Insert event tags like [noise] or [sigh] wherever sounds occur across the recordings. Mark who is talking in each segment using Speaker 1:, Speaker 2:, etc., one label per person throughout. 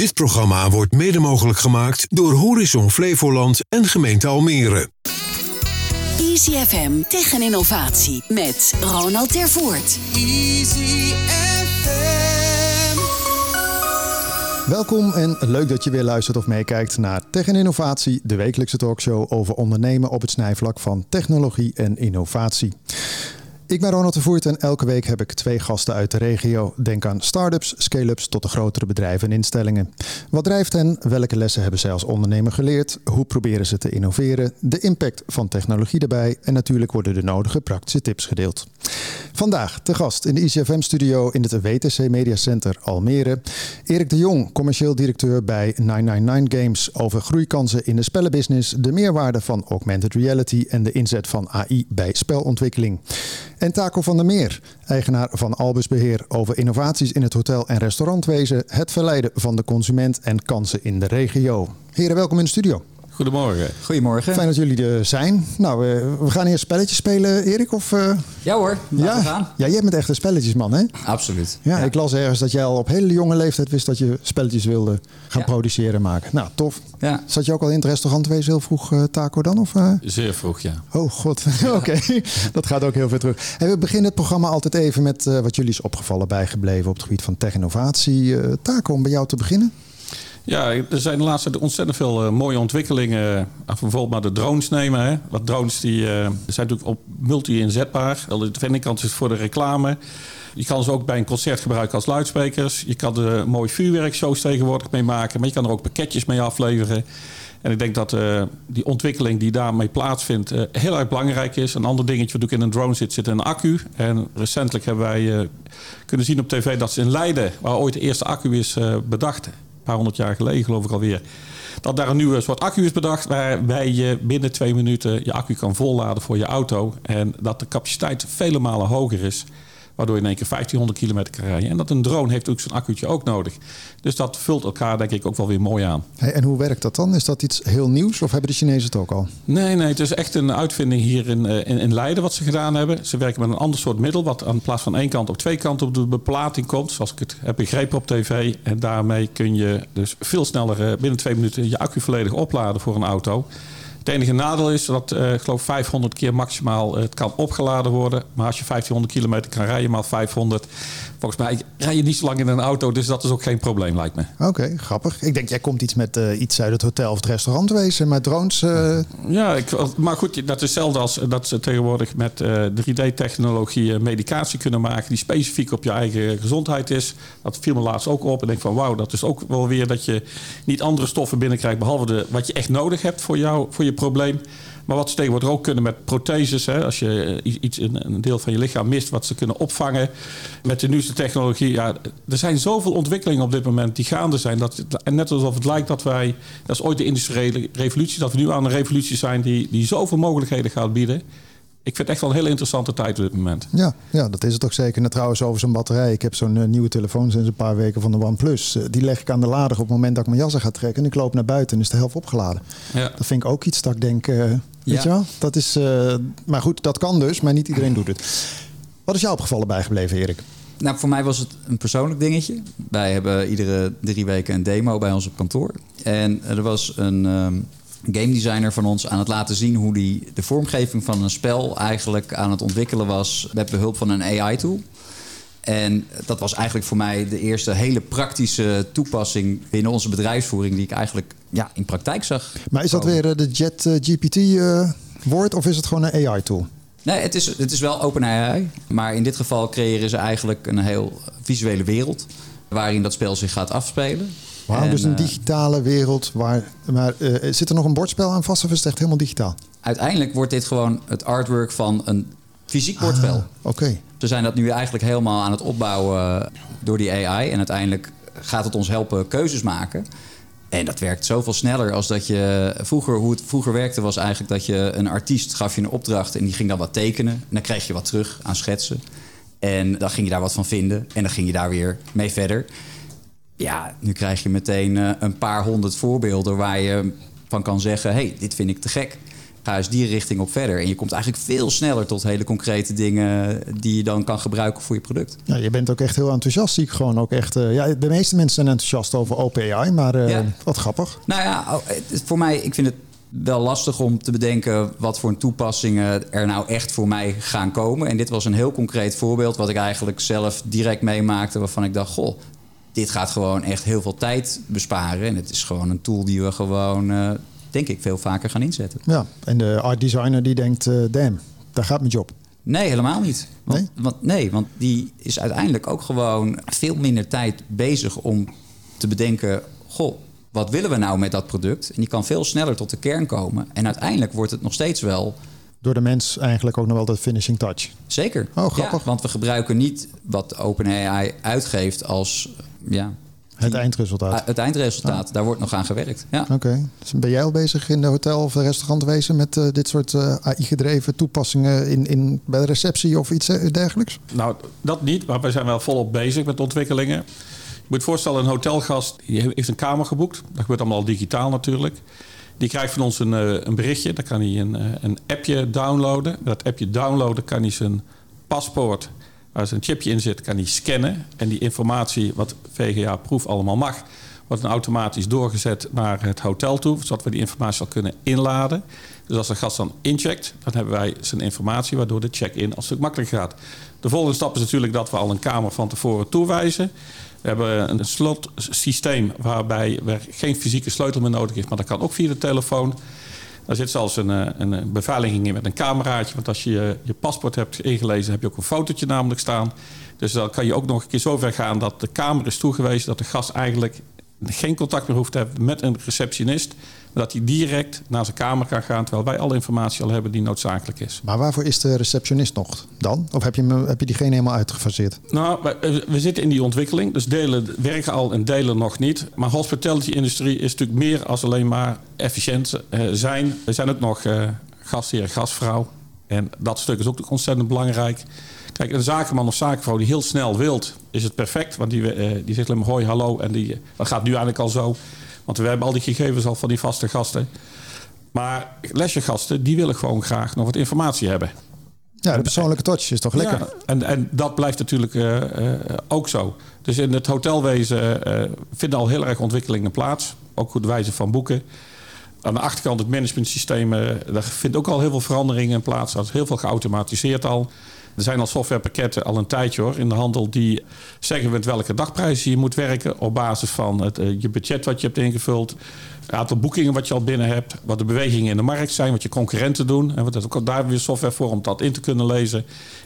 Speaker 1: Dit programma wordt mede mogelijk gemaakt door Horizon Flevoland en gemeente Almere.
Speaker 2: Easy FM tegen innovatie met Ronald Tervoort.
Speaker 3: Easy FM.
Speaker 4: Welkom en leuk dat je weer luistert of meekijkt naar Tech en Innovatie, de wekelijkse talkshow over ondernemen op het snijvlak van technologie en innovatie. Ik ben Ronald de Voert en elke week heb ik twee gasten uit de regio. Denk aan start-ups, scale-ups tot de grotere bedrijven en instellingen. Wat drijft hen? Welke lessen hebben zij als ondernemer geleerd? Hoe proberen ze te innoveren? De impact van technologie daarbij en natuurlijk worden de nodige praktische tips gedeeld. Vandaag te gast in de ICFM-studio in het WTC Media Center Almere. Erik de Jong, commercieel directeur bij 999 Games over groeikansen in de spellenbusiness, de meerwaarde van augmented reality en de inzet van AI bij spelontwikkeling. En Taco van der Meer, eigenaar van Albus Beheer, over innovaties in het hotel- en restaurantwezen, het verleiden van de consument en kansen in de regio. Heren, welkom in de studio.
Speaker 5: Goedemorgen.
Speaker 6: Goedemorgen.
Speaker 4: Fijn dat jullie er zijn. Nou, uh, we gaan eerst spelletjes spelen, Erik? Of, uh...
Speaker 6: Ja hoor,
Speaker 4: ja?
Speaker 6: we gaan.
Speaker 4: Ja, jij bent echt een spelletjesman, hè?
Speaker 6: Absoluut.
Speaker 4: Ja, ja, ik las ergens dat jij al op hele jonge leeftijd wist dat je spelletjes wilde gaan ja. produceren en maken. Nou, tof.
Speaker 6: Ja.
Speaker 4: Zat je ook al in het restaurant wezen heel vroeg, uh, Taco, dan? Of,
Speaker 5: Zeer vroeg, ja.
Speaker 4: Oh, god. [laughs] Oké, okay. dat gaat ook heel ver terug. Hey, we beginnen het programma altijd even met wat jullie is opgevallen bijgebleven op het gebied van tech-innovatie. Taco, om bij jou te beginnen.
Speaker 5: Ja, er zijn de laatste tijd ontzettend veel uh, mooie ontwikkelingen. bijvoorbeeld maar de drones nemen. Hè. Wat drones die, uh, zijn natuurlijk op multi-inzetbaar. De ene is voor de reclame. Je kan ze ook bij een concert gebruiken als luidsprekers. Je kan er mooie vuurwerkshows tegenwoordig mee maken. Maar je kan er ook pakketjes mee afleveren. En ik denk dat die ontwikkeling die daarmee plaatsvindt heel erg belangrijk is. Een ander dingetje wat ook in een drone zit, zit een accu. En recentelijk hebben wij kunnen zien op tv dat ze in Leiden, waar ooit de eerste accu is bedacht, paar honderd jaar geleden geloof ik alweer. Dat daar een nieuwe soort accu is bedacht waarbij je binnen twee minuten je accu kan volladen voor je auto. En dat de capaciteit vele malen hoger is. Waardoor je in één keer 1500 kilometer kan rijden. En dat een drone heeft ook zo'n accu'tje ook nodig. Dus dat vult elkaar denk ik ook wel weer mooi aan.
Speaker 4: Hey, en hoe werkt dat dan? Is dat iets heel nieuws of hebben de Chinezen het ook al?
Speaker 5: Nee, nee, het is echt een uitvinding hier in, in, in Leiden wat ze gedaan hebben. Ze werken met een ander soort middel wat aan plaats van één kant op twee kanten op de beplating komt. Zoals ik het heb begrepen op tv. En daarmee kun je dus veel sneller binnen twee minuten je accu volledig opladen voor een auto. Het enige nadeel is dat uh, ik geloof 500 keer maximaal het kan opgeladen worden. Maar als je 1500 kilometer kan rijden, maal 500. Volgens mij rij je niet zo lang in een auto, dus dat is ook geen probleem, lijkt me.
Speaker 4: Oké, okay, grappig. Ik denk, jij komt iets met uh, iets uit het hotel of het restaurant wezen, met drones. Uh...
Speaker 5: Ja, ik, maar goed, dat is hetzelfde als dat ze tegenwoordig met 3D-technologie medicatie kunnen maken die specifiek op je eigen gezondheid is. Dat viel me laatst ook op. En denk van, wauw, dat is ook wel weer dat je niet andere stoffen binnenkrijgt, behalve de, wat je echt nodig hebt voor, jou, voor je probleem. Maar wat ze tegenwoordig ook kunnen met protheses. Hè, als je iets, een deel van je lichaam mist, wat ze kunnen opvangen. Met de nieuwste technologie. Ja, er zijn zoveel ontwikkelingen op dit moment die gaande zijn. Dat, en net alsof het lijkt dat wij. Dat is ooit de industriële revolutie. Dat we nu aan een revolutie zijn die, die zoveel mogelijkheden gaat bieden. Ik vind het echt wel een hele interessante tijd op dit moment.
Speaker 4: Ja, ja dat is het ook zeker. En trouwens over zo'n batterij. Ik heb zo'n uh, nieuwe telefoon sinds een paar weken van de OnePlus. Uh, die leg ik aan de lader op het moment dat ik mijn jas ga trekken. En ik loop naar buiten en is de helft opgeladen. Ja. Dat vind ik ook iets dat ik denk... Uh, weet ja. je wel? Dat is, maar goed, dat kan dus. Maar niet iedereen doet het. Wat is jou opgevallen bijgebleven, Erik?
Speaker 6: Nou, voor mij was het een persoonlijk dingetje. Wij hebben iedere drie weken een demo bij ons op kantoor. En er was een... Um, game designer van ons aan het laten zien hoe die de vormgeving van een spel eigenlijk aan het ontwikkelen was met behulp van een AI-tool. En dat was eigenlijk voor mij de eerste hele praktische toepassing binnen onze bedrijfsvoering die ik eigenlijk ja, in praktijk zag.
Speaker 4: Maar is dat weer de Jet GPT uh, woord of is het gewoon een AI-tool?
Speaker 6: Nee, het is, het is wel OpenAI. Maar in dit geval creëren ze eigenlijk een heel visuele wereld waarin dat spel zich gaat afspelen.
Speaker 4: Wauw, dus een digitale wereld. Waar, maar uh, zit er nog een bordspel aan vast of is het echt helemaal digitaal?
Speaker 6: Uiteindelijk wordt dit gewoon het artwork van een fysiek bordspel.
Speaker 4: Ah, Oké. Okay.
Speaker 6: We zijn dat nu eigenlijk helemaal aan het opbouwen door die AI. En uiteindelijk gaat het ons helpen keuzes maken. En dat werkt zoveel sneller als dat je... Vroeger, hoe het vroeger werkte was eigenlijk dat je een artiest gaf je een opdracht... en die ging dan wat tekenen. En dan kreeg je wat terug aan schetsen. En dan ging je daar wat van vinden. En dan ging je daar weer mee verder. Ja, nu krijg je meteen uh, een paar honderd voorbeelden waar je van kan zeggen: hey, dit vind ik te gek. Ga eens die richting op verder. En je komt eigenlijk veel sneller tot hele concrete dingen die je dan kan gebruiken voor je product.
Speaker 4: Ja, je bent ook echt heel enthousiast. Zie ik gewoon ook echt. eh, ja, de meeste mensen zijn enthousiast over OpenAI, maar eh,
Speaker 6: Ja.
Speaker 4: wat grappig.
Speaker 6: Nou ja, oh, voor mij, ik vind het wel lastig om te bedenken wat voor toepassingen er nou echt voor mij gaan komen. En dit was een heel concreet voorbeeld wat ik eigenlijk zelf direct meemaakte, waarvan ik dacht, goh, dit gaat gewoon echt heel veel tijd besparen. En het is gewoon een tool die we gewoon, eh, denk ik, veel vaker gaan inzetten.
Speaker 4: Ja, en de art designer die denkt, eh damn, daar gaat mijn job.
Speaker 6: Nee, helemaal niet. Want,
Speaker 4: Nee?
Speaker 6: Want, nee, want die is uiteindelijk ook gewoon veel minder tijd bezig om te bedenken: goh, wat willen we nou met dat product? En die kan veel sneller tot de kern komen. En uiteindelijk wordt het nog steeds wel
Speaker 4: Door de mens eigenlijk ook nog wel dat finishing touch.
Speaker 6: zeker.
Speaker 4: Oh, grappig.
Speaker 6: Ja, want we gebruiken niet wat OpenAI uitgeeft als ja,
Speaker 4: Het
Speaker 6: die-
Speaker 4: eindresultaat.
Speaker 6: het eindresultaat. Daar wordt nog aan gewerkt. Ja.
Speaker 4: Oké. Dus ben jij al bezig in de hotel- of restaurantwezen met eh, dit soort eh, AI-gedreven toepassingen in, in, bij de receptie of iets eh, dergelijks?
Speaker 5: Nou, dat niet, maar wij zijn wel volop bezig met ontwikkelingen. Je moet je voorstellen, een hotelgast die heeft een kamer geboekt. Dat gebeurt allemaal digitaal natuurlijk. Die krijgt van ons een, een berichtje. Dan kan hij een, een appje downloaden. Dat appje downloaden kan hij zijn paspoort, waar zijn chipje in zit, kan hij scannen. En die informatie, wat VGA-proef allemaal mag, wordt dan automatisch doorgezet naar het hotel toe. Zodat we die informatie al kunnen inladen. Dus als de gast dan incheckt, dan hebben wij zijn informatie, waardoor de check-in een stuk makkelijker gaat. De volgende stap is natuurlijk dat we al een kamer van tevoren toewijzen. We hebben een slotsysteem waarbij er geen fysieke sleutel meer nodig is, maar dat kan ook via de telefoon. Daar zit zelfs een, eh, een beveiliging in met een cameraatje. Want als je je, je paspoort hebt ingelezen, heb je ook een fotootje namelijk staan. Dus dan kan je ook nog een keer zover gaan dat de kamer is toegewezen dat de gast eigenlijk geen contact meer hoeft te hebben met een receptionist. Dat hij direct naar zijn kamer kan gaan, terwijl wij alle informatie al hebben die noodzakelijk is.
Speaker 4: Maar waarvoor is de receptionist nog dan? Of heb je, heb je diegene helemaal uitgefaseerd?
Speaker 5: Nou, we, we zitten in die ontwikkeling. Dus delen werken al en delen nog niet. Maar hospitality-industrie is natuurlijk meer als alleen maar efficiënt eh, zijn. Er zijn ook nog eh gastheer, gastvrouw. En dat stuk is ook ontzettend belangrijk. Kijk, een zakenman of zakenvrouw die heel snel wilt, is het perfect. Want die, eh, die zegt alleen maar hoi, hallo. En die, dat gaat nu eigenlijk al zo. Want we hebben al die gegevens al van die vaste gasten. Maar lesjegasten, die willen gewoon graag nog wat informatie hebben.
Speaker 4: Ja, de persoonlijke touch is toch lekker?
Speaker 5: Ja, en, en dat blijft natuurlijk eh, eh, ook zo. Dus in het hotelwezen vinden al heel erg ontwikkelingen plaats. Ook goed wijze van boeken. Aan de achterkant het managementsysteem, eh, daar vindt ook al heel veel veranderingen plaats. Er is heel veel geautomatiseerd al. Er zijn al softwarepakketten al een tijdje hoor, in de handel die zeggen met welke dagprijzen je moet werken. Op basis van het, eh, je budget wat je hebt ingevuld. Het aantal boekingen wat je al binnen hebt. Wat de bewegingen in de markt zijn. Wat je concurrenten doen. En wat ook daar weer software voor om dat in te kunnen lezen.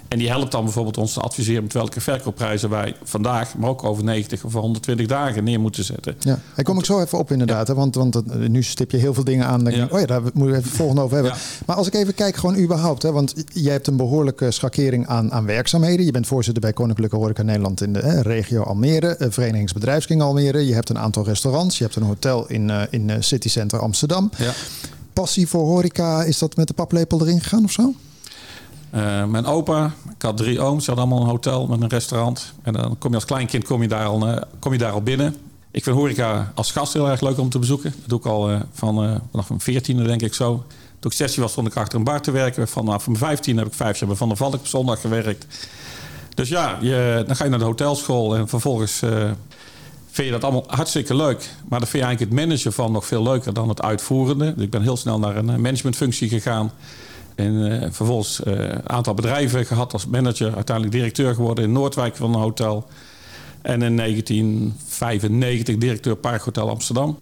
Speaker 5: En die helpt dan bijvoorbeeld ons te adviseren met welke verkoopprijzen wij vandaag, maar ook over 90 of 120 dagen neer moeten zetten.
Speaker 4: Ja, daar kom ik zo even op inderdaad. Hè, want, want eh, nu stip je heel veel dingen aan. Denk
Speaker 5: Ja.
Speaker 4: oh ja, daar moeten we even volgende over hebben.
Speaker 5: Ja.
Speaker 4: Maar als ik even kijk, gewoon überhaupt. Hè, want jij hebt een behoorlijke schakering aan, aan werkzaamheden. Je bent voorzitter bij Koninklijke Horeca Nederland in de hè, regio Almere. eh, Verenigingsbedrijfsking Almere. Je hebt een aantal restaurants. Je hebt een hotel in, eh, in City Center Amsterdam.
Speaker 5: Ja.
Speaker 4: Passie voor horeca, is dat met de paplepel erin gegaan of zo?
Speaker 5: Eh, mijn opa, ik had drie ooms, ze hadden allemaal een hotel met een restaurant. En dan kom je als kleinkind kom je daar al, eh, kom je daar al binnen. Ik vind horeca als gast heel erg leuk om te bezoeken. Dat doe ik al eh, van, vanaf mijn veertiende denk ik zo. Toen ik 16 was stond ik achter een bar te werken. Vanaf mijn 15 heb ik vijf jaar bij Van der Valk zondag gewerkt. Dus ja, je, dan ga je naar de hotelschool en vervolgens vind je dat allemaal hartstikke leuk. Maar dan vind je eigenlijk het managen van nog veel leuker dan het uitvoerende. Dus ik ben heel snel naar een managementfunctie gegaan. En eh, vervolgens eh, een aantal bedrijven gehad als manager. Uiteindelijk directeur geworden in Noordwijk van een hotel. En in 1995 directeur Parkhotel Amsterdam.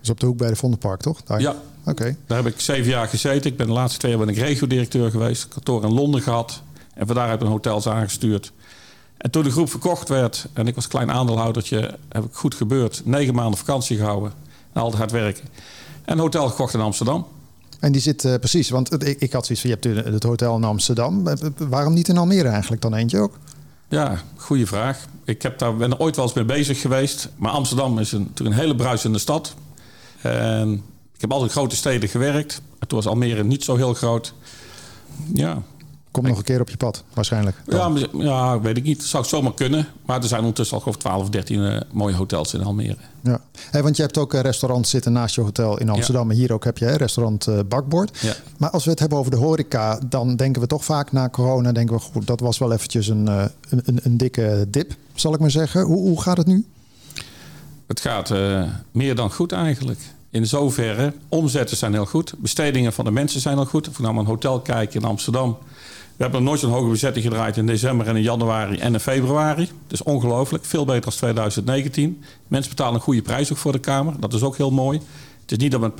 Speaker 4: Dus op de hoek bij de Vondelpark, toch? Daar.
Speaker 5: Ja,
Speaker 4: Oké.
Speaker 5: daar heb ik zeven jaar gezeten. Ik ben de laatste twee jaar ben ik regio-directeur geweest. Kantoor in Londen gehad. En van daaruit een hotels aangestuurd. En toen de groep verkocht werd en ik was klein aandeelhoudertje, heb ik goed gebeurd. Negen maanden vakantie gehouden. En altijd hard werken. En een hotel gekocht in Amsterdam.
Speaker 4: En die zit eh, precies, want ik, ik had zoiets van, je hebt het hotel in Amsterdam. Eh, Waarom niet in Almere eigenlijk dan eentje ook?
Speaker 5: Ja, goede vraag. Ik heb daar, ben ooit wel eens mee bezig geweest. Maar Amsterdam is een, natuurlijk een hele bruisende stad. En ik heb altijd in grote steden gewerkt. En toen was Almere niet zo heel groot. Ja,
Speaker 4: Komt nog een keer op je pad, waarschijnlijk.
Speaker 5: Ja, ja, weet ik niet. Zou het zomaar kunnen. Maar er zijn ondertussen al geloof ik 12 of 13 eh, mooie hotels in Almere.
Speaker 4: Ja. Hey, want je hebt ook een restaurant zitten naast je hotel in Amsterdam. En hier ook heb je hè, restaurant eh, Bakbord.
Speaker 5: Ja.
Speaker 4: Maar als we het hebben over de horeca, dan denken we toch vaak na corona, denken we, goed, dat was wel eventjes een, eh, een, een, een dikke dip, zal ik maar zeggen. Hoe, hoe gaat het nu?
Speaker 5: Het gaat eh, meer dan goed eigenlijk. In zoverre, omzetten zijn heel goed. Bestedingen van de mensen zijn heel goed. Of we nou een hotel kijken in Amsterdam. We hebben nog nooit zo'n hoge bezetting gedraaid in december en in januari en in februari. Dat is ongelooflijk. Veel beter dan 2019. Mensen betalen een goede prijs ook voor de Kamer. Dat is ook heel mooi. Het is niet dat we een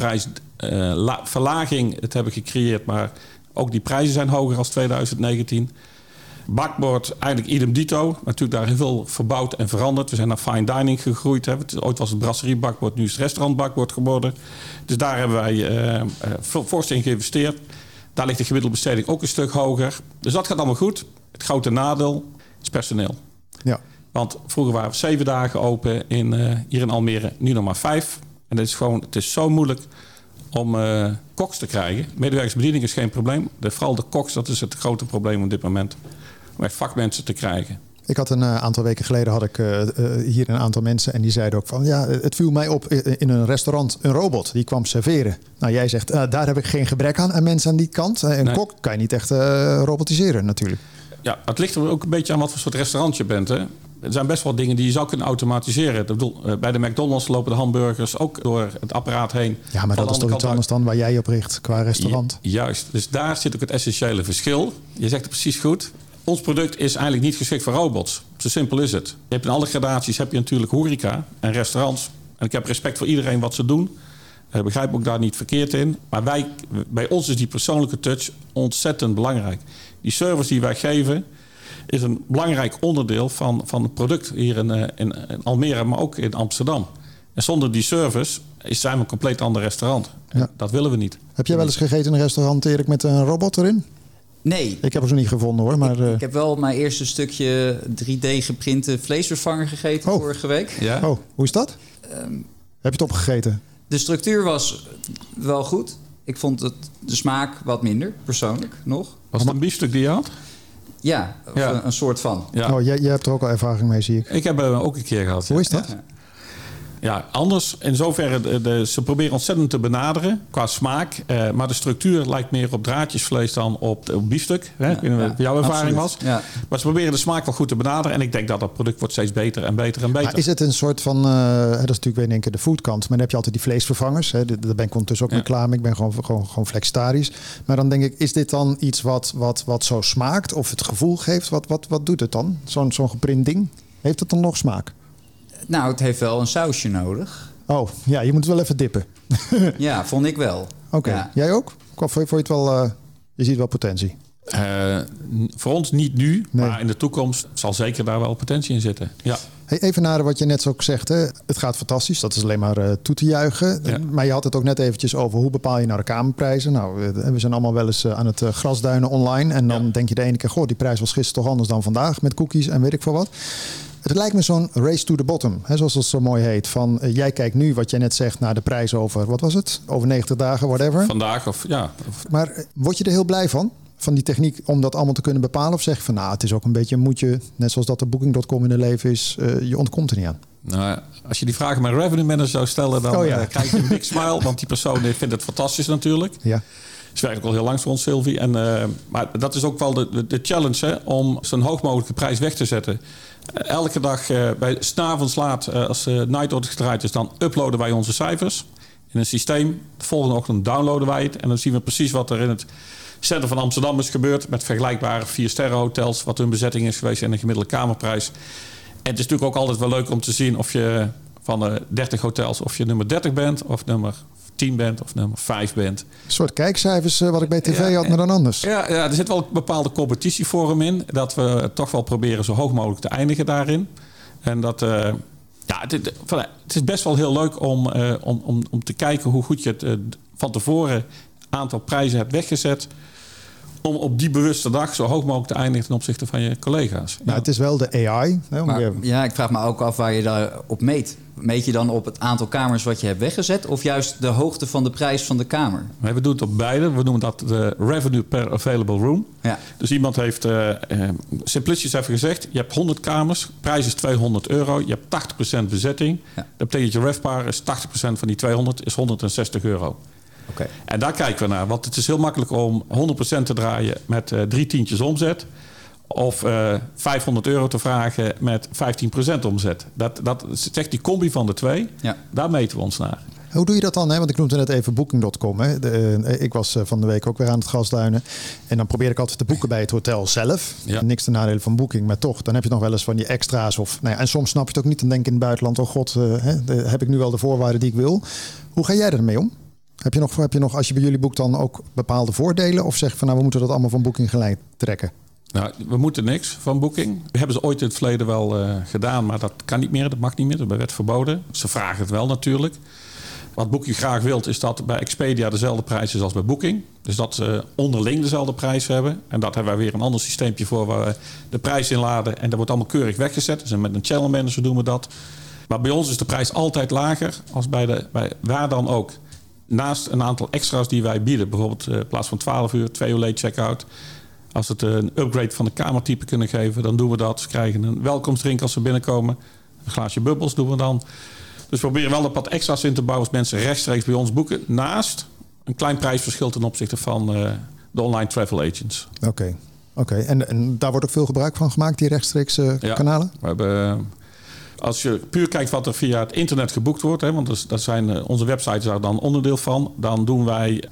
Speaker 5: prijsverlaging het hebben gecreëerd, maar ook die prijzen zijn hoger als 2019. Bakbord, eigenlijk idem dito. Natuurlijk daar heel veel verbouwd en veranderd. We zijn naar fine dining gegroeid. Hè. Ooit was het brasserie-bakbord, nu is het restaurant-bakbord geworden. Dus daar hebben wij eh, eh, veel fors in geïnvesteerd. Daar ligt de gemiddelde besteding ook een stuk hoger. Dus dat gaat allemaal goed. Het grote nadeel is personeel.
Speaker 4: Ja.
Speaker 5: Want vroeger waren we zeven dagen open in, eh, hier in Almere, nu nog maar vijf. En het is gewoon, het is zo moeilijk om eh, koks te krijgen. Medewerkersbediening is geen probleem. De, vooral de koks, dat is het grote probleem op dit moment. Om echt vakmensen te krijgen.
Speaker 4: Ik had een eh, aantal weken geleden had ik eh, eh, hier een aantal mensen en die zeiden ook van ja, het viel mij op in een restaurant een robot die kwam serveren. Nou, jij zegt daar heb ik geen gebrek aan aan mensen aan die kant. Een
Speaker 5: Nee.
Speaker 4: kok kan je niet echt robotiseren natuurlijk.
Speaker 5: Ja, het ligt er ook een beetje aan wat voor soort restaurant je bent. Hè? Er zijn best wel dingen die je zou kunnen automatiseren. Ik bedoel, bij de McDonald's lopen de hamburgers ook door het apparaat heen.
Speaker 4: Ja, maar dat is toch iets anders dan waar jij op richt qua restaurant.
Speaker 5: Ju- Juist, dus daar zit ook het essentiële verschil. Je zegt het precies goed. Ons product is eigenlijk niet geschikt voor robots. Zo simpel is het. Je hebt in alle gradaties heb je natuurlijk horeca en restaurants. En ik heb respect voor iedereen wat ze doen. Ik begrijp ook daar niet verkeerd in. Maar wij, bij ons is die persoonlijke touch ontzettend belangrijk. Die service die wij geven is een belangrijk onderdeel van, van het product hier in, eh, in, in Almere, maar ook in Amsterdam. En zonder die service is- zijn we een compleet ander restaurant.
Speaker 4: Ja.
Speaker 5: Dat willen we niet.
Speaker 4: Heb jij wel eens gegeten in een restaurant Erik met een robot erin?
Speaker 6: Nee,
Speaker 4: Ik heb zo niet gevonden hoor, maar eh,
Speaker 6: ik heb wel mijn eerste stukje 3D geprinte vleesvervanger gegeten
Speaker 4: Oh.
Speaker 6: vorige week.
Speaker 5: Ja?
Speaker 4: oh, hoe is dat?
Speaker 6: Ehm,
Speaker 4: heb je het opgegeten?
Speaker 6: De structuur was wel goed. Ik vond het, de smaak wat minder, persoonlijk nog.
Speaker 5: Was het een biefstuk die je had?
Speaker 6: Ja. Een, een soort van.
Speaker 5: Ja.
Speaker 4: Oh, jij, jij hebt er ook al ervaring mee, zie ik.
Speaker 5: Ik heb hem ook een keer gehad.
Speaker 4: Hoe is dat?
Speaker 5: Ja, anders. In zoverre, de, de- ze proberen ontzettend te benaderen qua smaak. eh, maar de structuur lijkt meer op draadjesvlees dan op, op biefstuk. Hè? ik weet niet
Speaker 6: ja,
Speaker 5: wat jouw ervaring
Speaker 6: absoluut.
Speaker 5: was.
Speaker 6: Ja.
Speaker 5: Maar ze proberen de smaak wel goed te benaderen. En ik denk dat dat product wordt steeds beter en beter en beter.
Speaker 4: Maar is het een soort van, eh, dat is natuurlijk weer in één keer de foodkant, maar dan heb je altijd die vleesvervangers. Hè. Daar ben ik ondertussen ook
Speaker 5: Ja.
Speaker 4: mee klaar mee. Ik ben gewoon, gewoon, gewoon flexitarisch. Maar dan denk ik, is dit dan iets wat, wat, wat zo smaakt of het gevoel geeft? Wat, wat, wat doet het dan? Zo'n zo'n geprint ding? Heeft het dan nog smaak?
Speaker 6: Nou, het heeft wel een sausje nodig.
Speaker 4: Oh, ja, je moet wel even dippen. [laughs]
Speaker 6: Ja, vond ik wel.
Speaker 4: Oké,
Speaker 6: Ja.
Speaker 4: jij ook? Of vond je het wel, eh, je ziet wel potentie?
Speaker 5: Eh, voor ons niet nu,
Speaker 4: Nee.
Speaker 5: maar in de toekomst zal zeker daar wel potentie in zitten. Ja.
Speaker 4: Hey, even naar wat je net ook zegt. Hè. Het gaat fantastisch. Dat is alleen maar eh, toe te juichen.
Speaker 5: Ja.
Speaker 4: Maar je had het ook net eventjes over hoe bepaal je nou de kamerprijzen. Nou, we zijn allemaal wel eens aan het grasduinen online. En dan
Speaker 5: Ja.
Speaker 4: denk je de ene keer, goh, die prijs was gisteren toch anders dan vandaag. Met cookies en weet ik veel wat. Het lijkt me zo'n race to the bottom, hè, zoals het zo mooi heet. Van eh, jij kijkt nu wat jij net zegt naar de prijs over, wat was het? Over 90 dagen, whatever.
Speaker 5: Vandaag of ja, of-
Speaker 4: Maar eh, word je er heel blij van? Van die techniek om dat allemaal te kunnen bepalen? Of zeg je van nou, het is ook een beetje een moedje, net zoals dat de Booking.com in het leven is. eh, je ontkomt er niet aan.
Speaker 5: Nou, als je die vraag aan mijn revenue manager zou stellen, dan
Speaker 4: Oh ja.
Speaker 5: krijg je een big [laughs] smile. Want die persoon vindt het fantastisch natuurlijk.
Speaker 4: Ja.
Speaker 5: Ze werkt al heel lang voor ons, Sylvie. En, eh, maar dat is ook wel de, de, de challenge hè, om zo'n hoog mogelijke prijs weg te zetten. Eh, elke dag eh, bij s'avonds laat, als de night audit gedraaid is, dan uploaden wij onze cijfers in een systeem. De volgende ochtend downloaden wij het. En dan zien we precies wat er in het centrum van Amsterdam is gebeurd. Met vergelijkbare vier sterren hotels, wat hun bezetting is geweest en een gemiddelde kamerprijs. En het is natuurlijk ook altijd wel leuk om te zien of je van de 30 hotels, of je nummer 30 bent, of nummer 10 bent, of nummer 5 bent.
Speaker 4: Een soort kijkcijfers eh, wat ik bij tv
Speaker 5: Ja,
Speaker 4: had, maar dan anders.
Speaker 5: Ja, ja, er zit wel een bepaalde competitievorm in. Dat we toch wel proberen zo hoog mogelijk te eindigen daarin. En dat. eh, ja, het, het- is best wel heel leuk om, eh, om, om, om te kijken hoe goed je het van tevoren aantal prijzen hebt weggezet. Om op die bewuste dag zo hoog mogelijk te eindigen ten opzichte van je collega's.
Speaker 4: Nou, het is wel de AI. Hè, om
Speaker 6: Maar,
Speaker 4: weer-
Speaker 6: ja, ik vraag me ook af waar je daar op meet. Meet je dan op het aantal kamers wat je hebt weggezet... of juist de hoogte van de prijs van de kamer?
Speaker 5: We doen het op beide. We noemen dat de revenue per available room.
Speaker 6: Ja,
Speaker 5: Dus iemand heeft, eh eh, simplicious even gezegd, je hebt 100 kamers, prijs is 200 euro, je hebt 80% bezetting.
Speaker 6: Ja.
Speaker 5: Dat betekent je RevPAR is 80% van die 200 is 160 euro.
Speaker 6: Oké.
Speaker 5: En daar kijken we naar, want het is heel makkelijk om 100% te draaien met eh, drie tientjes omzet. Of eh 500 euro te vragen met 15% omzet. Dat, dat echt die combi van de twee.
Speaker 6: Ja.
Speaker 5: Daar meten we ons naar.
Speaker 4: Hoe doe je dat dan? Hè? Want ik noemde net even Booking.com. Hè? De, eh, ik was eh, van de week ook weer aan het gasduinen. En dan probeer ik altijd te boeken bij het hotel zelf.
Speaker 5: Ja.
Speaker 4: Niks te nadelen van Booking. Maar toch, dan heb je nog wel eens van die extra's. Of, nou ja, en soms snap je het ook niet. Dan denk ik in het buitenland, oh god, eh, hè, de- heb ik nu wel de voorwaarden die ik wil. Hoe ga jij ermee om? Heb je, nog, heb je nog, als je bij jullie boekt, dan ook bepaalde voordelen? Of zeg je van, nou, we moeten dat allemaal van Booking gelijk trekken?
Speaker 5: Nou, we moeten niks van Booking. We hebben ze ooit in het verleden wel eh, gedaan, maar dat kan niet meer. Dat mag niet meer. Dat wet verboden. Ze vragen het wel natuurlijk. Wat Booking graag wilt, is dat bij Expedia dezelfde prijs is als bij Booking. Dus dat ze onderling dezelfde prijs hebben. En dat hebben wij weer een ander systeempje voor waar we de prijs inladen. En dat wordt allemaal keurig weggezet. Dus met een channel manager doen we dat. Maar bij ons is de prijs altijd lager als bij, de, bij waar dan ook. Naast een aantal extra's die wij bieden. Bijvoorbeeld eh, in plaats van 12 uur, 2 uur late checkout. Als we het een upgrade van de kamertype kunnen geven, dan doen we dat. Ze krijgen een welkomstdrink als ze binnenkomen. Een glaasje bubbels doen we dan. Dus we proberen wel een wat extra's in te bouwen als mensen rechtstreeks bij ons boeken. Naast een klein prijsverschil ten opzichte van eh, de online travel agents.
Speaker 4: Oké. Oké, en, en daar wordt ook veel gebruik van gemaakt, die rechtstreeks eh,
Speaker 5: Ja.
Speaker 4: kanalen?
Speaker 5: We hebben, eh, als je puur kijkt wat er via het internet geboekt wordt, hè, want dat, zijn eh, onze websites daar dan onderdeel van, dan doen wij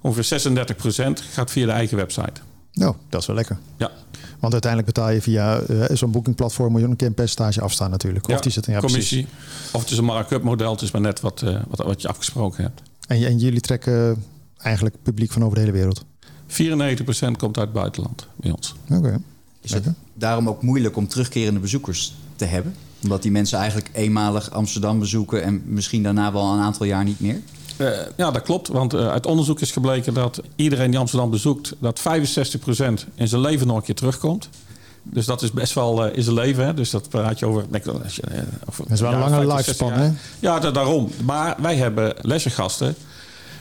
Speaker 5: ongeveer 36% gaat via de eigen website.
Speaker 4: Nou, dat is wel lekker.
Speaker 5: Ja,
Speaker 4: Want uiteindelijk betaal je via eh, zo'n boekingplatform moet je een keer een percentage afstaan natuurlijk. Of
Speaker 5: Ja,
Speaker 4: die zit in ja, precies.
Speaker 5: commissie. Of het is een markup model, het is maar net wat, eh, wat, wat je afgesproken hebt.
Speaker 4: En, en jullie trekken eigenlijk publiek van over de hele wereld.
Speaker 5: 94% komt uit het buitenland bij ons.
Speaker 4: Oké.
Speaker 6: Is het daarom ook moeilijk om terugkerende bezoekers te hebben? Omdat die mensen eigenlijk eenmalig Amsterdam bezoeken... en misschien daarna wel een aantal jaar niet meer?
Speaker 5: Eh, ja, dat klopt. Want eh, uit onderzoek is gebleken dat iedereen die Amsterdam bezoekt, dat 65% in zijn leven nog een keer terugkomt. Dus dat is best wel eh, in zijn leven. Hè? Dus dat praat je over. denk
Speaker 4: Dat is wel een lange
Speaker 5: 50,
Speaker 4: lifespan,
Speaker 5: 60
Speaker 4: hè?
Speaker 5: Ja, da- daarom. Maar wij hebben leisuregasten.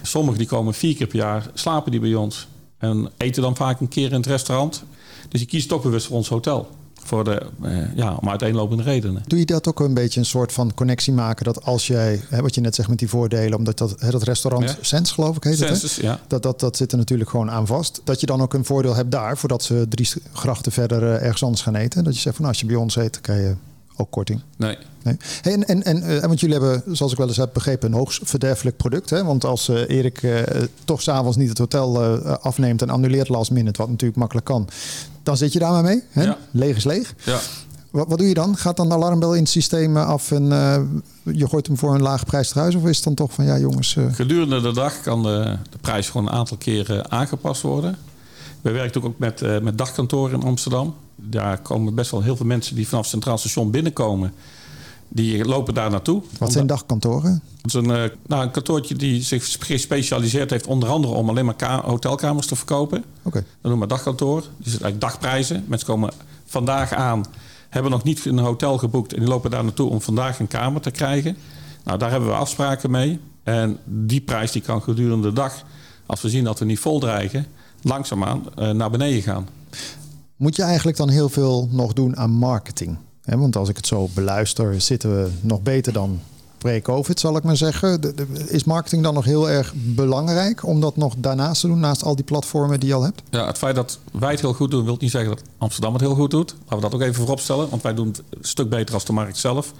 Speaker 5: Sommigen die komen vier keer per jaar, slapen die bij ons. En eten dan vaak een keer in het restaurant. Dus die kiezen toch bewust voor ons hotel. Voor de, eh, ja, om uiteenlopende redenen.
Speaker 4: Doe je dat ook een beetje een soort van connectie maken? Dat als jij, hè, wat je net zegt met die voordelen, omdat dat, hè, dat restaurant
Speaker 5: Ja.
Speaker 4: Sens geloof ik heet het, hè?
Speaker 5: Ja.
Speaker 4: Dat, dat, dat zit er natuurlijk gewoon aan vast. Dat je dan ook een voordeel hebt daar, voordat ze drie grachten verder eh, ergens anders gaan eten. Dat je zegt van nou, als je bij ons eet, krijg je ook korting.
Speaker 5: Nee.
Speaker 4: Nee. Hey, en, en, en, eh, want jullie hebben, zoals ik wel eens heb begrepen, een hoogst verderfelijk product. Hè? Want als eh, Erik eh, toch s'avonds niet het hotel afneemt en annuleert last minute, wat natuurlijk makkelijk kan, dan zit je daar maar mee. Hè?
Speaker 5: Ja.
Speaker 4: Leeg is leeg.
Speaker 5: Ja.
Speaker 4: Wat, wat doe je dan? Gaat dan de alarmbel in het systeem af en je gooit hem voor een laag prijs thuis? Of is het dan toch van ja jongens,
Speaker 5: Gedurende de dag kan de, de prijs gewoon een aantal keren aangepast worden. We werken ook met, eh, met dagkantoren in Amsterdam. Daar komen best wel heel veel mensen die vanaf het Centraal Station binnenkomen. Die lopen daar naartoe.
Speaker 4: wat zijn dagkantoren?
Speaker 5: Het is een, eh, nou, een kantoortje die zich gespecialiseerd heeft onder andere om alleen maar ka- hotelkamers te verkopen.
Speaker 4: Oké.
Speaker 5: Dat noemen we dagkantoor. Die zit eigenlijk dagprijzen. Mensen komen vandaag aan, hebben nog niet een hotel geboekt en die lopen daar naartoe om vandaag een kamer te krijgen. Nou, daar hebben we afspraken mee. En die prijs die kan gedurende de dag, als we zien dat we niet vol dreigen, langzaamaan eh, naar beneden gaan.
Speaker 4: Moet je eigenlijk dan heel veel nog doen aan marketing? Want als ik het zo beluister, zitten we nog beter dan pre-COVID, zal ik maar zeggen. Is marketing dan nog heel erg belangrijk om dat nog daarnaast te doen, naast al die platformen die je al hebt?
Speaker 5: Ja, het feit dat wij het heel goed doen, wil niet zeggen dat Amsterdam het heel goed doet. Laten we dat ook even voorop stellen, want wij doen het een stuk beter als de markt zelf.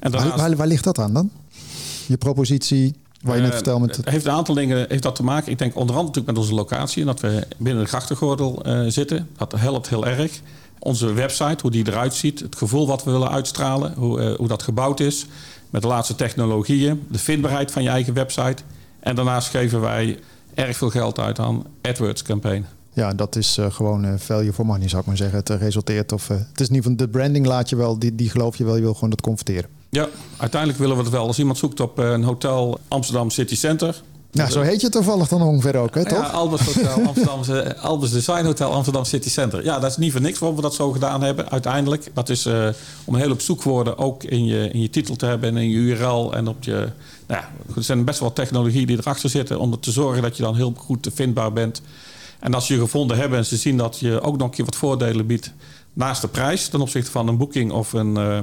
Speaker 5: En
Speaker 4: Waar,
Speaker 5: daarnaast-
Speaker 4: waar, waar ligt dat aan dan? Je propositie, waar je net
Speaker 5: Eh,
Speaker 4: vertelde met...
Speaker 5: Het heeft een aantal dingen heeft dat te maken. Ik denk onder andere natuurlijk met onze locatie. En dat we binnen de grachtengordel eh, zitten. Dat helpt heel erg. Onze website, hoe die eruit ziet. Het gevoel wat we willen uitstralen. Hoe, eh, hoe dat gebouwd is. Met de laatste technologieën. De vindbaarheid van je eigen website. En daarnaast geven wij erg veel geld uit aan AdWords campaign.
Speaker 4: Ja, dat is gewoon eh, value for money, zou ik maar zeggen. Het resulteert of... het is in ieder geval de branding laat je wel, die, die geloof je wel. Je wil gewoon dat converteren.
Speaker 5: Ja, uiteindelijk willen we het wel. Als iemand zoekt op eh, een hotel Amsterdam City Center.
Speaker 4: Nou, zo heet je toevallig dan ongeveer ook, hè,
Speaker 5: Ja,
Speaker 4: toch?
Speaker 5: Albers Hotel [laughs] Amsterdam, Albers Design Hotel Amsterdam City Center. Ja, dat is niet voor niks waarom we dat zo gedaan hebben uiteindelijk. Dat is eh, om hele op zoekwoorden ook in je, in je titel te hebben en in je URL en op je... Nou ja, er zijn best wel technologieën die erachter zitten om er te zorgen dat je dan heel goed vindbaar bent. En als je je gevonden hebben en ze zien dat je ook nog een keer wat voordelen biedt naast de prijs ten opzichte van een boeking of een... eh,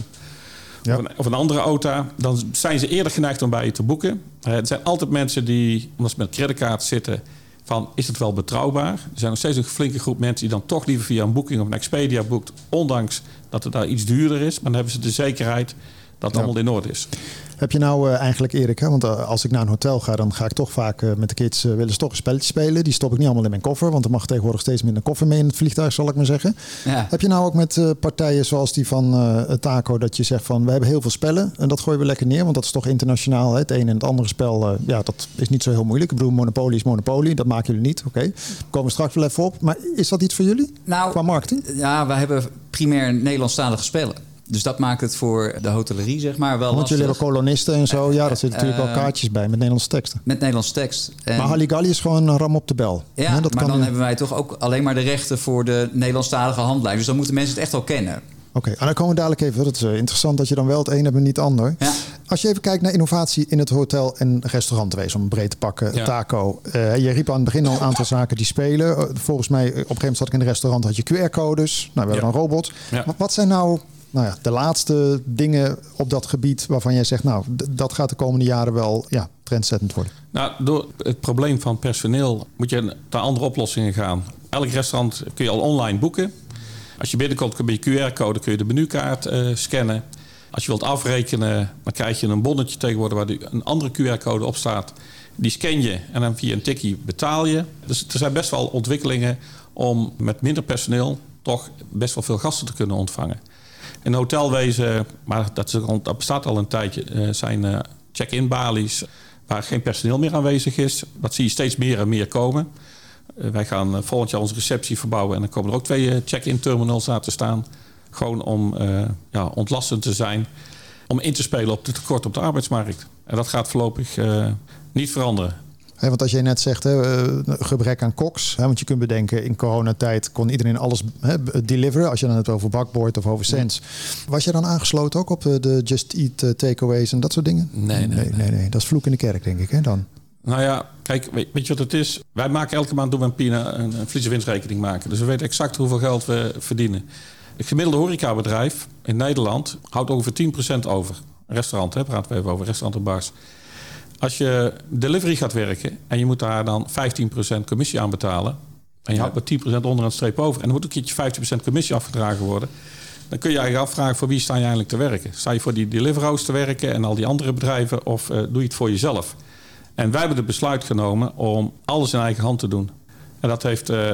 Speaker 5: Of, een, andere auto, dan zijn ze eerder geneigd om bij je te boeken. Eh, er zijn altijd mensen die, omdat ze met creditcard zitten, van is het wel betrouwbaar? Er zijn nog steeds een flinke groep mensen die dan toch liever via een boeking of een Expedia boekt, ondanks dat het daar iets duurder is. Maar dan hebben ze de zekerheid dat het
Speaker 4: Ja.
Speaker 5: allemaal in orde is.
Speaker 4: Heb je nou eh, eigenlijk, Erik, hè, want eh, als ik naar een hotel ga, dan ga ik toch vaak eh, met de kids willen ze toch een spelletje spelen. Die stop ik niet allemaal in mijn koffer, want er mag tegenwoordig steeds minder koffer mee in het vliegtuig, zal ik maar zeggen.
Speaker 6: Ja.
Speaker 4: Heb je nou ook met partijen zoals die van eh Taco dat je zegt van we hebben heel veel spellen en dat gooien we lekker neer, want dat is toch internationaal. Hè? Het ene en het andere spel, eh, ja, dat is niet zo heel moeilijk. Ik bedoel, Monopoly is Monopoly, dat maken jullie niet. Oké, Daar komen we straks wel even op. Maar is dat iets voor jullie
Speaker 6: Nou,
Speaker 4: qua marketing?
Speaker 6: Ja, wij hebben primair Nederlandstalige spellen. Dus dat maakt het voor de hotelerie, zeg maar, wel
Speaker 4: Want jullie hebben kolonisten en zo. Ja, daar zitten natuurlijk wel
Speaker 6: Eh,
Speaker 4: kaartjes bij met Nederlandse teksten.
Speaker 6: Met Nederlandse tekst. En-
Speaker 4: Maar Halligalli is gewoon een ram op de bel.
Speaker 6: ja,
Speaker 4: Hè, dat
Speaker 6: maar
Speaker 4: kan
Speaker 6: dan
Speaker 4: je-
Speaker 6: hebben wij toch ook alleen maar de rechten voor de Nederlandstalige handlijn. Dus dan moeten mensen het echt al kennen.
Speaker 4: Oké, en dan komen we dadelijk even. Dat is eh, interessant dat je dan wel het een hebt en niet het ander.
Speaker 6: Ja.
Speaker 4: Als je even kijkt naar innovatie in het hotel- en restaurantwezen, om het breed te pakken,
Speaker 5: Ja.
Speaker 4: taco. Eh, je riep aan het begin al een aantal zaken die spelen. Eh, volgens mij, eh, op een gegeven moment zat ik in een restaurant, had je QR-codes. Nou, we hebben
Speaker 5: Ja.
Speaker 4: een robot. Wat zijn nou, nou ja, de laatste dingen op dat gebied waarvan jij zegt, nou, dat gaat de komende jaren wel ja, trendzettend worden?
Speaker 5: Nou, door het probleem van personeel moet je naar andere oplossingen gaan. Elk restaurant kun je al online boeken. Als je binnenkomt kun je QR-code kun je de menukaart eh, scannen. Als je wilt afrekenen, dan krijg je een bonnetje tegenwoordig waar een andere QR-code op staat. Die scan je en dan via een tikkie betaal je. Dus er zijn best wel ontwikkelingen om met minder personeel toch best wel veel gasten te kunnen ontvangen. In hotelwezen, maar dat, is dat bestaat al een tijdje, eh, zijn eh, check-in balies waar geen personeel meer aanwezig is. Dat zie je steeds meer en meer komen. Eh, wij gaan volgend jaar onze receptie verbouwen en dan komen er ook twee check-in terminals aan te staan. Gewoon om ja, ontlastend te zijn, om in te spelen op de tekort op de arbeidsmarkt. En dat gaat voorlopig niet veranderen.
Speaker 4: Want als jij net zegt, eh, gebrek aan koks. Want je kunt bedenken, in coronatijd kon iedereen alles deliveren. Als je dan het over bakboord of over Sense. Was je dan aangesloten ook op eh, de Just Eat eh, takeaways en dat soort dingen?
Speaker 5: Nee, nee,
Speaker 4: nee, nee, nee. Dat is vloek in de kerk, denk ik. Hè, dan.
Speaker 5: Nou ja, kijk, weet, weet je wat het is? Wij maken elke maand doen we een, PINA, een, een verlies- winstrekening maken. Dus we weten exact hoeveel geld we verdienen. Het gemiddelde horecabedrijf in Nederland houdt ongeveer 10% over. Een restaurant, hè, praten we even over, restaurant en bars. Als je delivery gaat werken en je moet daar dan 15% commissie aan betalen... en je houdt met 10% onder een streep over... en er moet een keertje 15% commissie afgedragen worden... dan kun je eigenlijk afvragen voor wie sta je eigenlijk te werken. Sta je voor die delivero's te werken en al die andere bedrijven... of eh, doe je het voor jezelf? En wij hebben het besluit genomen om alles in eigen hand te doen. En dat heeft, eh,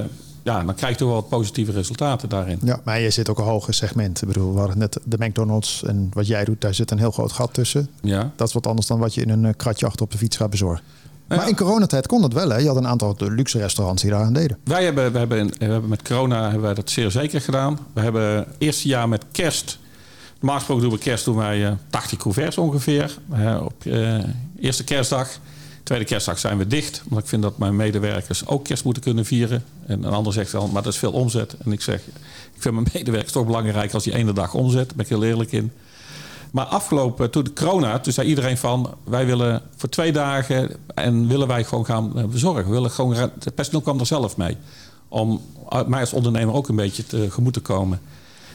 Speaker 5: ja, dan krijg je toch wel wat positieve resultaten daarin.
Speaker 4: Ja, maar je zit ook een hoger segment. Ik bedoel, we hadden net de McDonald's en wat jij doet, daar zit een heel groot gat tussen.
Speaker 5: Ja.
Speaker 4: Dat is wat anders dan wat je in een eh, kratje achter op de fiets gaat bezorgen.
Speaker 5: Nou
Speaker 4: Maar in coronatijd kon dat wel. Hè? Je had een aantal luxe restaurants die daaraan deden.
Speaker 5: Wij hebben, we hebben, we hebben met corona hebben wij dat zeer zeker gedaan. We hebben het eerste jaar met kerst. Normaal gesproken doen we kerst doen wij eh, 80 couverts ongeveer. Eh, op eh, eerste kerstdag. Tweede kerstdag zijn we dicht. Want ik vind dat mijn medewerkers ook kerst moeten kunnen vieren. En een ander zegt dan, maar dat is veel omzet. En ik zeg, ik vind mijn medewerkers toch belangrijk als die ene dag omzet. Daar ben ik heel eerlijk in. Maar afgelopen, toen de corona, toen zei iedereen van... wij willen voor twee dagen en willen wij gewoon gaan eh, bezorgen. Willen gewoon, het personeel kwam er zelf mee. Om uh, mij als ondernemer ook een beetje tegemoet te komen.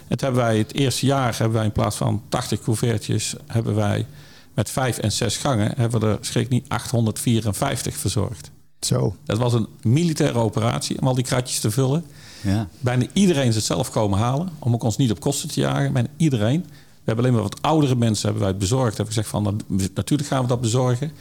Speaker 5: En toen hebben wij het eerste jaar, hebben wij in plaats van 80 couvertjes... hebben wij met vijf en zes gangen, hebben we er schrik niet 854 verzorgd.
Speaker 4: Zo.
Speaker 5: Dat was een militaire operatie om al die kratjes te vullen.
Speaker 6: Ja.
Speaker 5: Bijna iedereen is het zelf komen halen. Om ook ons niet op kosten te jagen. Bijna iedereen. We hebben alleen maar wat oudere mensen hebben wij het bezorgd. Hebben gezegd van nou, natuurlijk gaan we dat bezorgen.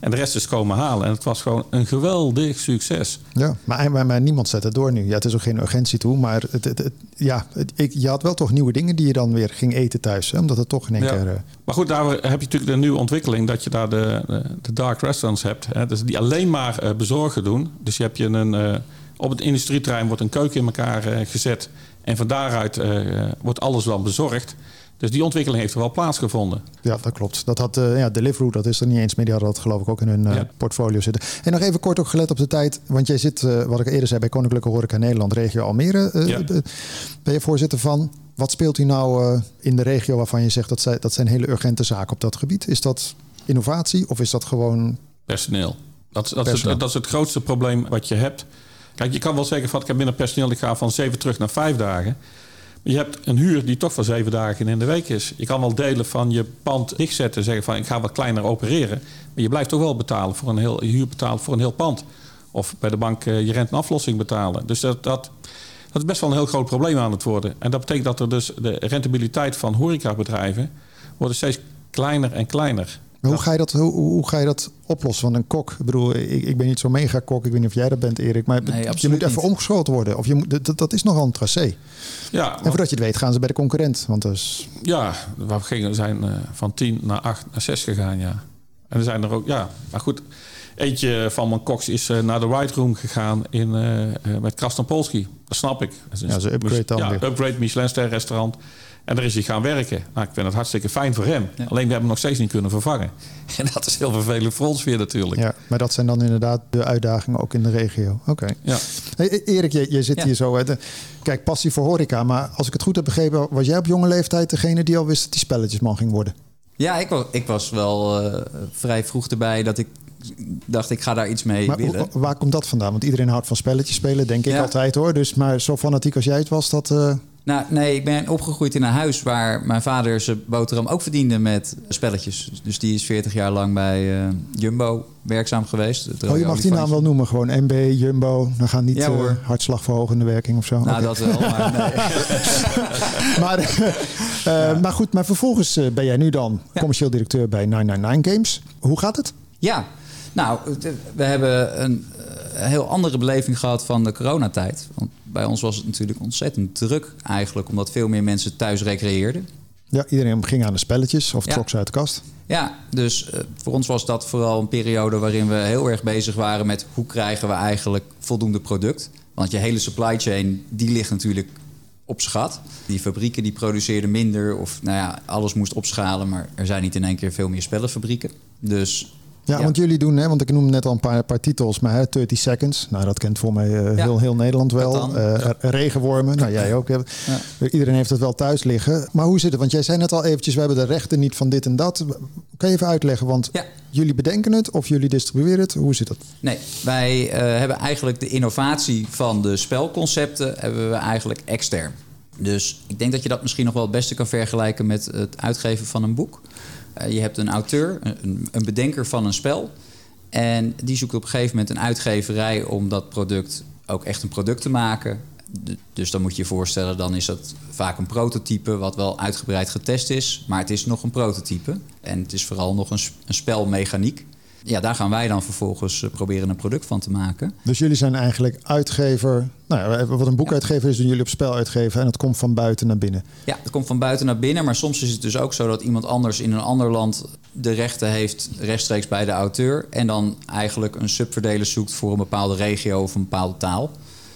Speaker 5: En de rest is komen halen. En het was gewoon een geweldig succes.
Speaker 4: Ja, maar, maar, maar niemand zet het door nu. Ja, het is ook geen urgentie toe. Maar het, het, het- ja, het- ik, je had wel toch nieuwe dingen die je dan weer ging eten thuis. Hè? Omdat het toch in één
Speaker 5: Ja.
Speaker 4: keer... eh,
Speaker 5: Maar goed, daar heb je natuurlijk de nieuwe ontwikkeling dat je daar de, de, dark restaurants hebt. Hè, dus die alleen maar eh, bezorgen doen. Dus je hebt je een, eh, op het industrieterrein wordt een keuken in elkaar gezet. En van daaruit wordt alles dan bezorgd. Dus die ontwikkeling heeft er wel plaatsgevonden.
Speaker 4: Ja, dat klopt. Dat had uh, ja, Deliveroo, dat is er niet eens meer. Die hadden dat geloof ik ook in hun uh, ja. portfolio zitten. En nog even kort ook gelet op de tijd. Want jij zit, uh, wat ik eerder zei, bij Koninklijke Horeca Nederland, regio Almere. Ja. Ben je voorzitter van. Wat speelt u nou in de regio waarvan je zegt dat, zij, dat zijn hele urgente zaken op dat gebied? Is dat innovatie of is dat gewoon...
Speaker 5: Personeel. Dat, dat, personeel. Is, dat is het grootste probleem wat je hebt. Kijk, je kan wel zeggen van ik heb minder personeel, ik ga van zeven terug naar vijf dagen. Je hebt een huur die toch voor zeven dagen in de week is. Je kan wel delen van je pand dichtzetten en zeggen van ik ga wat kleiner opereren. Maar je blijft toch wel betalen voor een heel huur betalen voor een heel pand. Of bij de bank je rent en aflossing betalen. Dus dat, dat, dat is best wel een heel groot probleem aan het worden. En dat betekent dat er dus de rentabiliteit van horecabedrijven wordt steeds kleiner en kleiner.
Speaker 4: Maar hoe ga, je dat, hoe, hoe, ga je dat oplossen? Want een kok, ik bedoel, ik, ik ben niet zo'n mega kok. Ik weet niet of jij dat bent, Erik. Maar nee, je moet even omgeschoten worden. Of je moet, dat, dat is nogal een tracé. Ja, en voordat je het weet, gaan ze bij de concurrent. Want dus...
Speaker 5: Ja, we gingen, zijn uh, van 10 naar 8 naar 6 gegaan, ja. En er zijn er ook, ja, maar goed. Eentje van mijn koks is uh, naar de White Room gegaan in, uh, met Krasnopolski. Dat snap ik. Dat
Speaker 4: is ja, ze upgrade dan
Speaker 5: ja,
Speaker 4: weer.
Speaker 5: upgrade Michelin-ster restaurant. En daar is hij gaan werken. Nou, ik vind het hartstikke fijn voor hem. Ja. Alleen we hebben hem nog steeds niet kunnen vervangen. [laughs] En dat is heel vervelend voor ons weer natuurlijk.
Speaker 4: Ja, maar dat zijn dan inderdaad de uitdagingen ook in de regio. Oké. Okay. Ja. Hey, e- Erik, je, je zit ja. hier zo. Hè, de, kijk, passie voor horeca. Maar als ik het goed heb begrepen, was jij op jonge leeftijd degene die al wist dat die spelletjesman ging worden?
Speaker 6: Ja, ik was, ik was wel uh, vrij vroeg erbij dat ik dacht ik ga daar iets mee
Speaker 4: maar
Speaker 6: willen.
Speaker 4: Waar komt dat vandaan? Want iedereen houdt van spelletjes spelen, denk ik ja. altijd hoor. Dus, maar zo fanatiek als jij het was, dat... Uh...
Speaker 6: Nou, nee, ik ben opgegroeid in een huis waar mijn vader zijn boterham ook verdiende met spelletjes. Dus die is 40 jaar lang bij uh, Jumbo werkzaam geweest.
Speaker 4: Oh, je mag die naam wel noemen, gewoon MB, Jumbo. Dan gaan niet ja, uh, hartslagverhogende werking of zo.
Speaker 6: Nou, okay. dat wel, maar [laughs] nee. [laughs]
Speaker 4: maar, uh, ja. maar goed, maar vervolgens ben jij nu dan commercieel directeur bij 999 Games. Hoe gaat het?
Speaker 6: Ja, nou, we hebben een heel andere beleving gehad van de coronatijd. Bij ons was het natuurlijk ontzettend druk eigenlijk, omdat veel meer mensen thuis recreëerden.
Speaker 4: Ja, iedereen ging aan de spelletjes of trok ze uit de kast.
Speaker 6: Ja, dus uh, voor ons was dat vooral een periode waarin we heel erg bezig waren met hoe krijgen we eigenlijk voldoende product. Want je hele supply chain, die ligt natuurlijk op schat. Die fabrieken die produceerden minder of nou ja, alles moest opschalen, maar er zijn niet in één keer veel meer spellenfabrieken. Dus
Speaker 4: ja, ja, want jullie doen, hè, want ik noemde net al een paar, paar titels, maar hè, 30 Seconds, nou dat kent voor mij uh, ja. heel, heel Nederland wel. Uh, ja. Regenwormen, nou jij ook. Iedereen heeft het wel thuis liggen. Maar hoe zit het? Want jij zei net al eventjes, we hebben de rechten niet van dit en dat. Kan je even uitleggen, want jullie bedenken het of jullie distribueren het? Hoe zit dat?
Speaker 6: Nee, wij uh, hebben eigenlijk de innovatie van de spelconcepten hebben we eigenlijk extern. Dus ik denk dat je dat misschien nog wel het beste kan vergelijken met het uitgeven van een boek. Uh, je hebt een auteur, een, bedenker van een spel. En die zoekt op een gegeven moment een uitgeverij om dat product ook echt een product te maken. Dus dan moet je je voorstellen, dan is dat vaak een prototype wat wel uitgebreid getest is. Maar het is nog een prototype. En het is vooral nog een, een spelmechaniek ja, daar gaan wij dan vervolgens uh, proberen een product van te maken.
Speaker 4: Dus jullie zijn eigenlijk uitgever. Nou ja, wat een boekuitgever is, doen jullie op spel uitgeven en het komt van buiten naar binnen.
Speaker 6: Ja, het komt van buiten naar binnen. Maar soms is het dus ook zo dat iemand anders in een ander land de rechten heeft rechtstreeks bij de auteur. En dan eigenlijk een subverdeler zoekt voor een bepaalde regio of een bepaalde taal.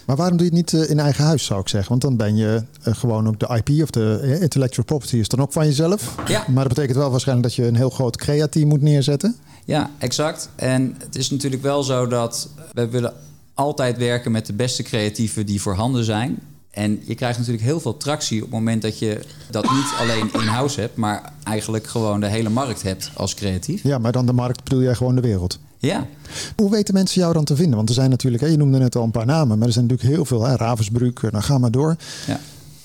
Speaker 4: Maar waarom doe je het niet in eigen huis, zou ik zeggen? Want dan ben je uh, gewoon ook de IP of de intellectual property is dan ook van jezelf.
Speaker 6: Ja.
Speaker 4: Maar dat betekent wel waarschijnlijk dat je een heel groot creatief moet neerzetten.
Speaker 6: Ja, exact. En het is natuurlijk wel zo dat we willen altijd werken met de beste creatieven die voorhanden zijn. En je krijgt natuurlijk heel veel tractie op het moment dat je dat niet alleen in-house hebt, maar eigenlijk gewoon de hele markt hebt als creatief.
Speaker 4: Ja, maar dan de markt bedoel jij gewoon de wereld?
Speaker 6: Ja.
Speaker 4: Hoe weten mensen jou dan te vinden? Want er zijn natuurlijk, je noemde net al een paar namen, maar er zijn natuurlijk heel veel. Hè? Ravensbrück, nou ga maar door.
Speaker 6: Ja.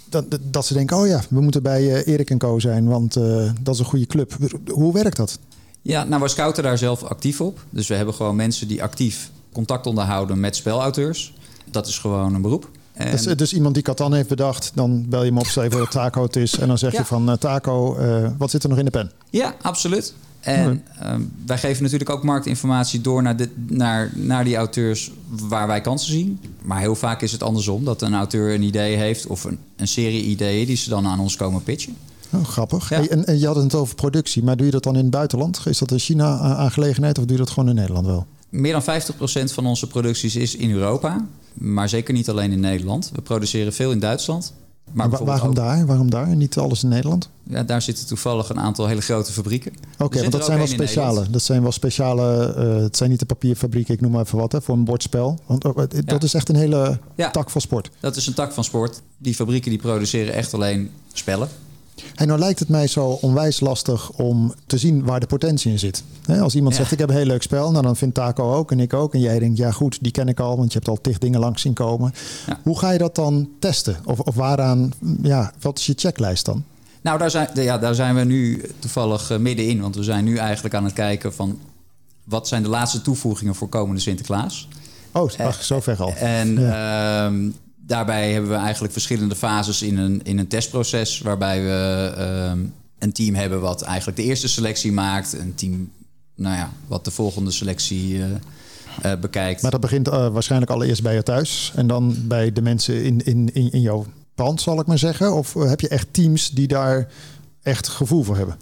Speaker 4: Dat, dat ze denken, oh ja, we moeten bij uh, Erik Co zijn, want uh, dat is een goede club. Hoe werkt dat?
Speaker 6: Ja, nou, we scouten daar zelf actief op. Dus we hebben gewoon mensen die actief contact onderhouden met spelauteurs. Dat is gewoon een beroep.
Speaker 4: En... Dus, dus, iemand die Catan heeft bedacht, dan bel je hem op, voor dat Taco het is. En dan zeg ja. je van uh, Taco, uh, wat zit er nog in de pen?
Speaker 6: Ja, absoluut. En uh, wij geven natuurlijk ook marktinformatie door naar, de, naar, naar die auteurs waar wij kansen zien. Maar heel vaak is het andersom, dat een auteur een idee heeft of een, een serie ideeën die ze dan aan ons komen pitchen.
Speaker 4: Oh, grappig. Ja. Hey, en, en, je had het over productie, maar doe je dat dan in het buitenland? Is dat een China-aangelegenheid of doe je dat gewoon in Nederland wel?
Speaker 6: Meer dan 50% van onze producties is in Europa, maar zeker niet alleen in Nederland. We produceren veel in Duitsland, Maar
Speaker 4: Wa- waarom
Speaker 6: ook-
Speaker 4: daar? Waarom daar? Niet alles in Nederland?
Speaker 6: Ja, daar zitten toevallig een aantal hele grote fabrieken.
Speaker 4: Oké, want dat zijn wel speciale. Dat zijn wel speciale. eh, het zijn niet de papierfabrieken, ik noem maar even wat, hè, voor een bordspel. Want eh, dat is echt een hele
Speaker 6: Ja.
Speaker 4: tak van sport.
Speaker 6: Dat is een tak van sport. Die fabrieken die produceren echt alleen spellen.
Speaker 4: En nou lijkt het mij zo onwijs lastig om te zien waar de potentie in zit. Als iemand
Speaker 6: Ja.
Speaker 4: zegt, ik heb een heel leuk spel, nou dan vindt Taco ook en ik ook. En jij denkt, ja goed, die ken ik al, want je hebt al tig dingen langs zien komen.
Speaker 6: Ja.
Speaker 4: Hoe ga je dat dan testen? Of, of waaraan, ja, wat is je checklist dan?
Speaker 6: Nou, daar zijn, ja, daar zijn we nu toevallig eh, middenin. Want we zijn nu eigenlijk aan het kijken van... wat zijn de laatste toevoegingen voor komende Sinterklaas?
Speaker 4: Oh, ach, zo ver al.
Speaker 6: En ehm, daarbij hebben we eigenlijk verschillende fases in een, in een testproces... waarbij we ehm, een team hebben wat eigenlijk de eerste selectie maakt. Een team nou ja, wat de volgende selectie eh, eh, bekijkt.
Speaker 4: Maar dat begint eh, waarschijnlijk allereerst bij je thuis. En dan bij de mensen in, in, in, in jouw pand, zal ik maar zeggen. Of heb je echt teams die daar echt gevoel voor hebben?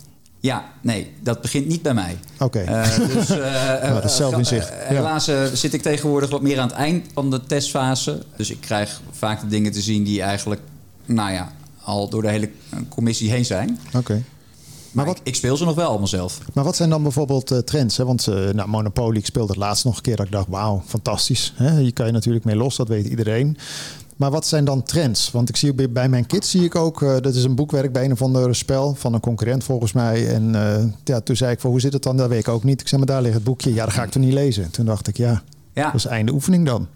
Speaker 6: Ja, nee, dat begint niet bij mij.
Speaker 4: Oké.
Speaker 6: Eh, dus, eh, [laughs]
Speaker 4: dat is zelfinzicht.
Speaker 6: helaas zit ik tegenwoordig wat meer aan het eind van de testfase. Dus ik krijg vaak de dingen te zien die eigenlijk, nou ja, al door de hele commissie heen zijn.
Speaker 4: Oké.
Speaker 6: Maar
Speaker 4: wat-
Speaker 6: ik, ik speel ze nog wel allemaal zelf.
Speaker 4: Maar wat zijn dan bijvoorbeeld trends? Hè? Want nou, Monopoly, ik speelde het laatst nog een keer dat ik dacht, wauw, fantastisch. Hè? Hier kan je natuurlijk mee los, dat weet iedereen. Maar wat zijn dan trends? Want ik zie bij- mijn kids zie ik ook, eh, dat is een boekwerk bij een of ander spel van een concurrent volgens mij. En eh, ja, toen zei ik van hoe zit het dan? Dat weet ik ook niet. Ik zei maar daar ligt het boekje. Ja, dat ga ik toch niet lezen. Toen dacht ik ja,
Speaker 6: Ja.
Speaker 4: dat is einde oefening dan.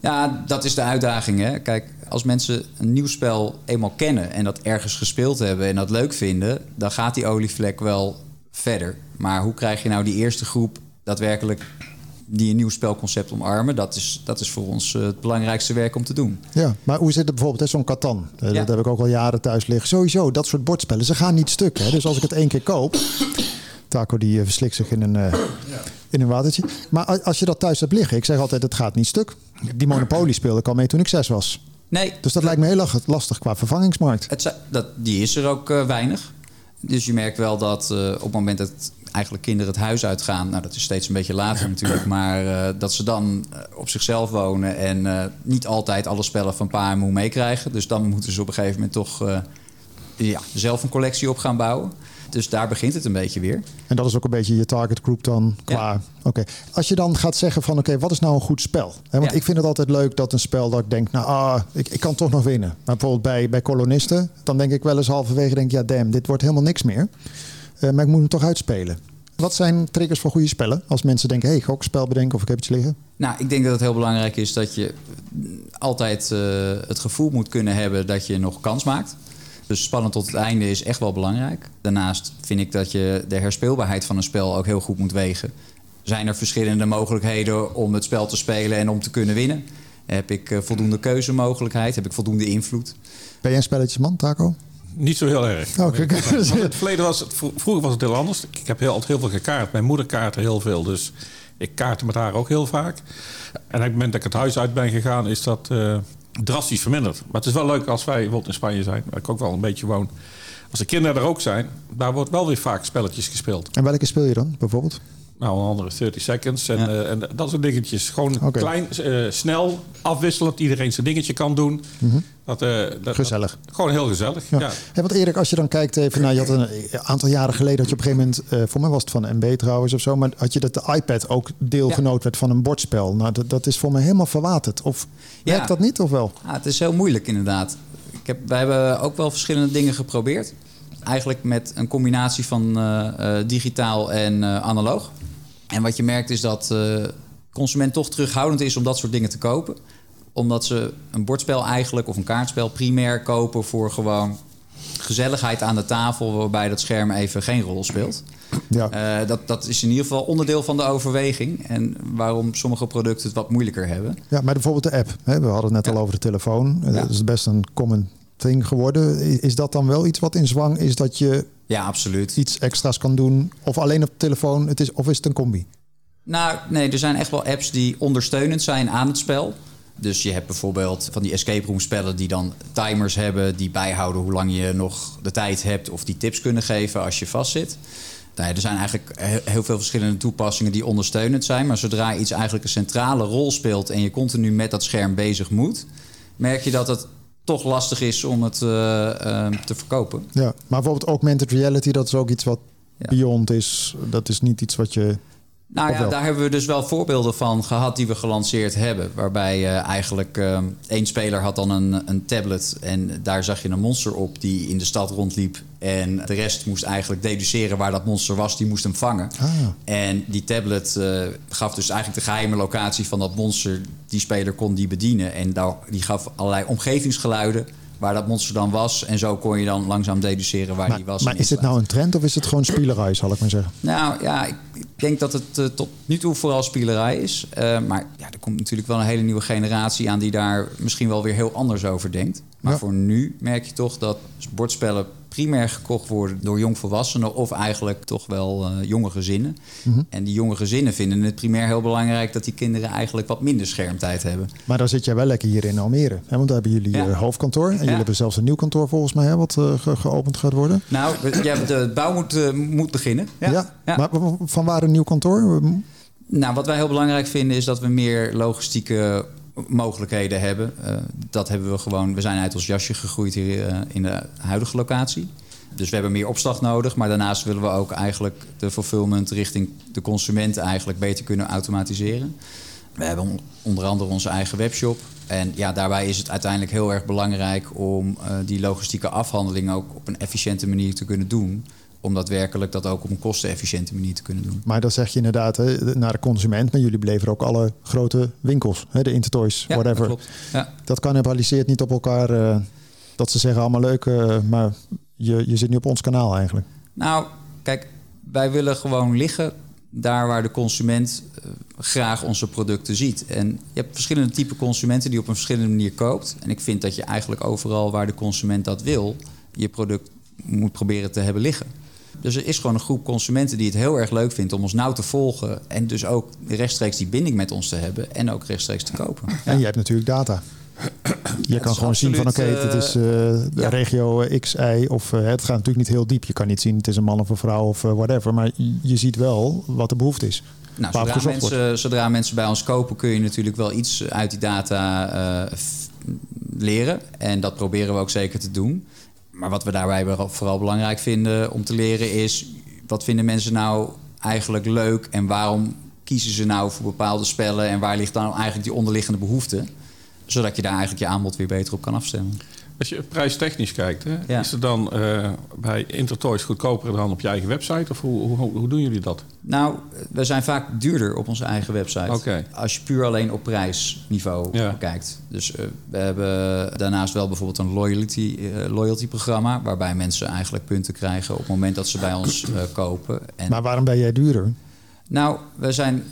Speaker 6: Ja, dat is de uitdaging. Hè? Kijk, als mensen een nieuw spel eenmaal kennen en dat ergens gespeeld hebben en dat leuk vinden, dan gaat die olievlek wel verder. Maar hoe krijg je nou die eerste groep daadwerkelijk die een nieuw spelconcept omarmen? Dat is, dat is voor ons eh, het belangrijkste werk om te doen.
Speaker 4: Ja, maar hoe zit het bijvoorbeeld, zo'n Catan? Eh,
Speaker 6: Ja.
Speaker 4: Dat heb ik ook al jaren thuis liggen. Sowieso, dat soort bordspellen, ze gaan niet stuk. Hè? Dus als ik het één keer koop... Taco die eh, verslikt zich in een, in een watertje. Maar als je dat thuis hebt liggen, ik zeg altijd, het gaat niet stuk. Die Monopoly speelde ik al mee toen ik zes was.
Speaker 6: Nee,
Speaker 4: Dus dat lijkt me heel lastig- qua vervangingsmarkt.
Speaker 6: het, dat, die is er ook weinig. Dus je merkt wel dat op het moment dat eigenlijk kinderen het huis uitgaan... nou, dat is steeds een beetje later [coughs] natuurlijk... maar eh, dat ze dan eh, op zichzelf wonen... en eh, niet altijd alle spellen van pa en moe meekrijgen. Dus dan moeten ze op een gegeven moment toch ja, zelf een collectie op gaan bouwen. Dus daar begint het een beetje weer.
Speaker 4: En dat is ook een beetje je target group dan qua... Oké. Als je dan gaat zeggen van oké, wat is nou een goed spel? Want
Speaker 6: Ja.
Speaker 4: ik vind het altijd leuk dat een spel dat ik denk... nou, ah, ik, ik kan toch nog winnen. Maar bijvoorbeeld bij, bij kolonisten... dan denk ik wel eens halverwege denk ja damn, dit wordt helemaal niks meer. Eh, maar ik moet hem toch uitspelen. Wat zijn triggers voor goede spellen? Als mensen denken, hé, hey, ik ga ook een spel bedenken of ik heb iets liggen.
Speaker 6: Nou, ik denk dat het heel belangrijk is dat je altijd eh, het gevoel moet kunnen hebben dat je nog kans maakt. Dus spannend tot het einde is echt wel belangrijk. Daarnaast vind ik dat je de herspeelbaarheid van een spel ook heel goed moet wegen. Zijn er verschillende mogelijkheden om het spel te spelen en om te kunnen winnen? Heb ik eh, voldoende keuzemogelijkheid? Heb ik voldoende invloed?
Speaker 4: Ben jij een spelletjesman, Taco?
Speaker 5: Niet zo heel erg. Het [laughs] verleden was het, vro- vroeger was het heel anders. Ik heb heel, altijd heel veel gekaart. Mijn moeder kaartte heel veel, dus ik kaartte met haar ook heel vaak. En op het moment dat ik het huis uit ben gegaan, is dat eh, drastisch verminderd. Maar het is wel leuk als wij bijvoorbeeld in Spanje zijn, waar ik ook wel een beetje woon. Als de kinderen er ook zijn, daar wordt wel weer vaak spelletjes gespeeld.
Speaker 4: En welke speel je dan, bijvoorbeeld?
Speaker 5: Nou, een andere 30 seconds en,
Speaker 6: Ja.
Speaker 5: eh, en dat soort dingetjes. Gewoon klein, eh, snel, afwisselend. Iedereen zijn dingetje kan doen. dat, eh, dat,
Speaker 4: Gezellig.
Speaker 5: dat- gewoon heel gezellig,
Speaker 4: Ja.
Speaker 5: ja.
Speaker 4: Ja, want Erik, als je dan kijkt even naar, je had een aantal jaren geleden had je op een gegeven moment, eh, voor mij was het van MB trouwens of zo, maar had je dat de iPad ook deelgenoot werd van een bordspel. Nou, dat, dat is voor mij helemaal verwaterd. Of
Speaker 6: Ja.
Speaker 4: werkt dat niet of wel?
Speaker 6: Ah, het is heel moeilijk inderdaad. Ik heb, wij hebben ook wel verschillende dingen geprobeerd. Eigenlijk met een combinatie van eh, eh, digitaal en eh, analoog. En wat je merkt is dat de consument toch terughoudend is om dat soort dingen te kopen. Omdat ze een bordspel eigenlijk of een kaartspel primair kopen voor gewoon gezelligheid aan de tafel, waarbij dat scherm even geen rol speelt.
Speaker 4: Ja.
Speaker 6: Eh, dat, dat is in ieder geval onderdeel van de overweging. En waarom sommige producten het wat moeilijker hebben.
Speaker 4: ja, maar bijvoorbeeld de app. Hè? We hadden het net
Speaker 6: Ja.
Speaker 4: al over de telefoon. Eh,
Speaker 6: Ja.
Speaker 4: Dat is best een common geworden. Is dat dan wel iets wat in zwang is dat je
Speaker 6: Ja, absoluut.
Speaker 4: iets extra's kan doen? Of alleen op de telefoon? Het is, of is het een combi?
Speaker 6: Nou, nee, er zijn echt wel apps die ondersteunend zijn aan het spel. Dus je hebt bijvoorbeeld van die escape room spellen die dan timers hebben... die bijhouden hoe lang je nog de tijd hebt... of die tips kunnen geven als je vastzit. Nou ja, er zijn eigenlijk he- heel veel verschillende toepassingen die ondersteunend zijn. Maar zodra iets eigenlijk een centrale rol speelt... en je continu met dat scherm bezig moet... merk je dat het toch lastig is om het eh, eh, te verkopen.
Speaker 4: Ja, maar bijvoorbeeld augmented reality, dat is ook iets wat beyond is. Dat is niet iets wat je...
Speaker 6: Nou
Speaker 4: Of
Speaker 6: ja,
Speaker 4: wel?
Speaker 6: daar hebben we dus wel voorbeelden van gehad die we gelanceerd hebben. Waarbij eh, eigenlijk eh, één speler had dan een, een tablet en daar zag je een monster op die in de stad rondliep. En de rest moest eigenlijk deduceren waar dat monster was, die moest hem vangen.
Speaker 4: Ah,
Speaker 6: En die tablet eh, gaf dus eigenlijk de geheime locatie van dat monster. Die speler kon die bedienen en daar, die gaf allerlei omgevingsgeluiden waar dat monster dan was. En zo kon je dan langzaam deduceren waar
Speaker 4: maar
Speaker 6: die was.
Speaker 4: maar is dit nou een trend of is het gewoon spielerij, zal ik maar zeggen?
Speaker 6: nou ja, ik denk dat het eh, tot nu toe vooral spielerij is. Eh, maar ja, er komt natuurlijk wel een hele nieuwe generatie aan die daar misschien wel weer heel anders over denkt. Maar
Speaker 4: Ja.
Speaker 6: voor nu merk je toch dat bordspellen primair gekocht worden door jongvolwassenen of eigenlijk toch wel eh, jonge gezinnen.
Speaker 4: Mhm.
Speaker 6: En die jonge gezinnen vinden het primair heel belangrijk dat die kinderen eigenlijk wat minder schermtijd hebben.
Speaker 4: Maar dan zit jij wel lekker hier in Almere. Hè? Want daar hebben jullie
Speaker 6: Ja.
Speaker 4: je hoofdkantoor. En jullie hebben zelfs een nieuw kantoor volgens mij, hè, wat eh, ge- geopend gaat worden.
Speaker 6: Nou, ja, de bouw moet, eh, moet beginnen. Ja. Ja.
Speaker 4: Maar van waar een nieuw kantoor?
Speaker 6: Nou, wat wij heel belangrijk vinden is dat we meer logistieke mogelijkheden hebben. Eh, dat hebben we gewoon. We zijn uit ons jasje gegroeid hier eh, in de huidige locatie. Dus we hebben meer opslag nodig. Maar daarnaast willen we ook eigenlijk de fulfillment richting de consument eigenlijk beter kunnen automatiseren. We hebben on- onder andere onze eigen webshop. En ja, daarbij is het uiteindelijk heel erg belangrijk om eh, die logistieke afhandeling ook op een efficiënte manier te kunnen doen. Om daadwerkelijk dat ook op een kostenefficiënte manier te kunnen doen.
Speaker 4: Maar dan zeg je inderdaad hè, naar de consument. Maar jullie beleveren ook alle grote winkels. Hè, de Intertoys,
Speaker 6: Ja,
Speaker 4: whatever.
Speaker 6: dat klopt. Ja.
Speaker 4: Dat cannibaliseert niet op elkaar. eh, dat ze zeggen allemaal leuk, eh, maar je, je zit nu op ons kanaal eigenlijk.
Speaker 6: Nou, kijk, wij willen gewoon liggen daar waar de consument eh, graag onze producten ziet. En je hebt verschillende typen consumenten die op een verschillende manier koopt. En ik vind dat je eigenlijk overal waar de consument dat wil, je product moet proberen te hebben liggen. Dus er is gewoon een groep consumenten die het heel erg leuk vindt om ons nauw te volgen. En dus ook rechtstreeks die binding met ons te hebben en ook rechtstreeks te kopen.
Speaker 4: En je hebt natuurlijk data. Je kan gewoon zien van oké, het is
Speaker 6: eh,
Speaker 4: eh, de
Speaker 6: ja.
Speaker 4: regio X, Y of eh, het gaat natuurlijk niet heel diep. Je kan niet zien het is een man of een vrouw of whatever. Maar je- ziet wel wat de behoefte is.
Speaker 6: Nou, zodra mensen, zodra mensen bij ons kopen, kun je natuurlijk wel iets uit die data eh, leren. En dat proberen we ook zeker te doen. Maar wat we daarbij vooral belangrijk vinden om te leren is... wat vinden mensen nou eigenlijk leuk en waarom kiezen ze nou voor bepaalde spellen... en waar ligt dan eigenlijk die onderliggende behoefte... zodat je daar eigenlijk je aanbod weer beter op kan afstemmen.
Speaker 5: Als je prijstechnisch kijkt, hè,
Speaker 6: Ja.
Speaker 5: is het dan eh, bij Intertoys goedkoper dan op je eigen website? Of hoe, hoe, hoe doen jullie dat?
Speaker 6: Nou, we zijn vaak duurder op onze eigen website.
Speaker 5: Oké.
Speaker 6: Als je puur alleen op prijsniveau
Speaker 5: Ja.
Speaker 6: kijkt. Dus eh, we hebben daarnaast wel bijvoorbeeld een loyalty, eh, loyalty programma... waarbij mensen eigenlijk punten krijgen op het moment dat ze bij ons eh, kopen. En,
Speaker 4: Maar waarom ben jij duurder?
Speaker 6: nou, we zijn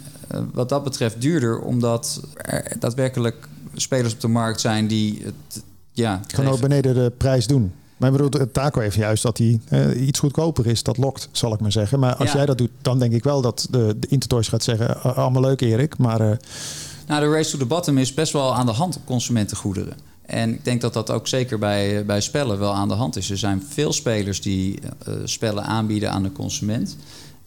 Speaker 6: wat dat betreft duurder... omdat er daadwerkelijk spelers op de markt zijn die... Het, ja,
Speaker 4: Gewoon ook beneden de prijs doen. Maar ik bedoel, het Taco heeft juist dat hij eh, iets goedkoper is. Dat lokt, zal ik maar zeggen. Maar als
Speaker 6: Ja.
Speaker 4: jij dat doet, dan denk ik wel dat de, de Intertoys gaat zeggen... "Ah, allemaal leuk Erik, maar eh,
Speaker 6: Nou, de race to the bottom is best wel aan de hand op consumentengoederen. En ik denk dat dat ook zeker bij, bij spellen wel aan de hand is. Er zijn veel spelers die eh, spellen aanbieden aan de consument.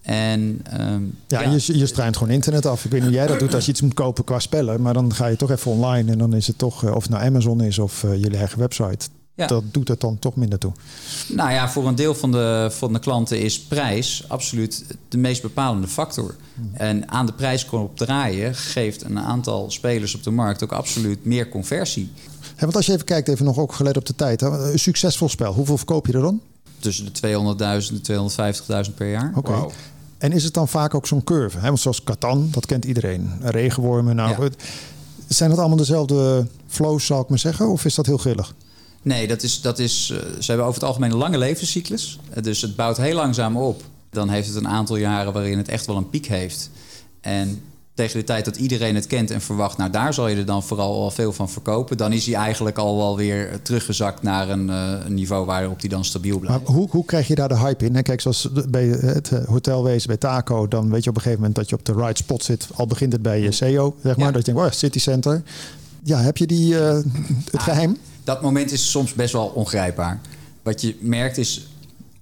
Speaker 6: En ehm,
Speaker 4: ja, Je, je struint gewoon internet af. Ik weet niet hoe jij dat doet als je iets moet kopen qua spellen. Maar dan ga je toch even online en dan is het toch... eh, of het nou Amazon is of eh, jullie eigen website.
Speaker 6: Ja.
Speaker 4: Dat doet het dan toch minder toe.
Speaker 6: Nou ja, voor een deel van de, van de klanten is prijs absoluut de meest bepalende factor. En aan de prijsknop draaien geeft een aantal spelers op de markt ook absoluut meer conversie.
Speaker 4: Want als je even kijkt, even nog ook gelet op de tijd. Hè, een succesvol spel, hoeveel verkoop je er dan?
Speaker 6: Tussen de 200.000 en 250.000 per jaar.
Speaker 4: Oké. En is het dan vaak ook zo'n curve? Hè? Want zoals Catan, dat kent iedereen. Regenwormen, nou
Speaker 6: Ja.
Speaker 4: goed. Zijn dat allemaal dezelfde flows, zal ik maar zeggen? Of is dat heel grillig?
Speaker 6: Nee, dat is, dat is, eh, ze hebben over het algemeen een lange levenscyclus. Eh, Dus het bouwt heel langzaam op. Dan heeft het een aantal jaren waarin het echt wel een piek heeft. En tegen de tijd dat iedereen het kent en verwacht... nou, daar zal je er dan vooral al veel van verkopen... dan is hij eigenlijk al wel weer teruggezakt naar een, eh, niveau... waarop hij dan stabiel
Speaker 4: Maar
Speaker 6: blijft.
Speaker 4: hoe, hoe krijg je daar de hype in? Kijk, zoals bij het eh, hotelwezen bij Taco... dan weet je op een gegeven moment dat je op de right spot zit. Al begint het bij je CEO, zeg maar.
Speaker 6: Ja.
Speaker 4: Dat je denkt, oh, City Center. Ja, heb je die, eh, het geheim?
Speaker 6: Dat moment is soms best wel ongrijpbaar. Wat je merkt is,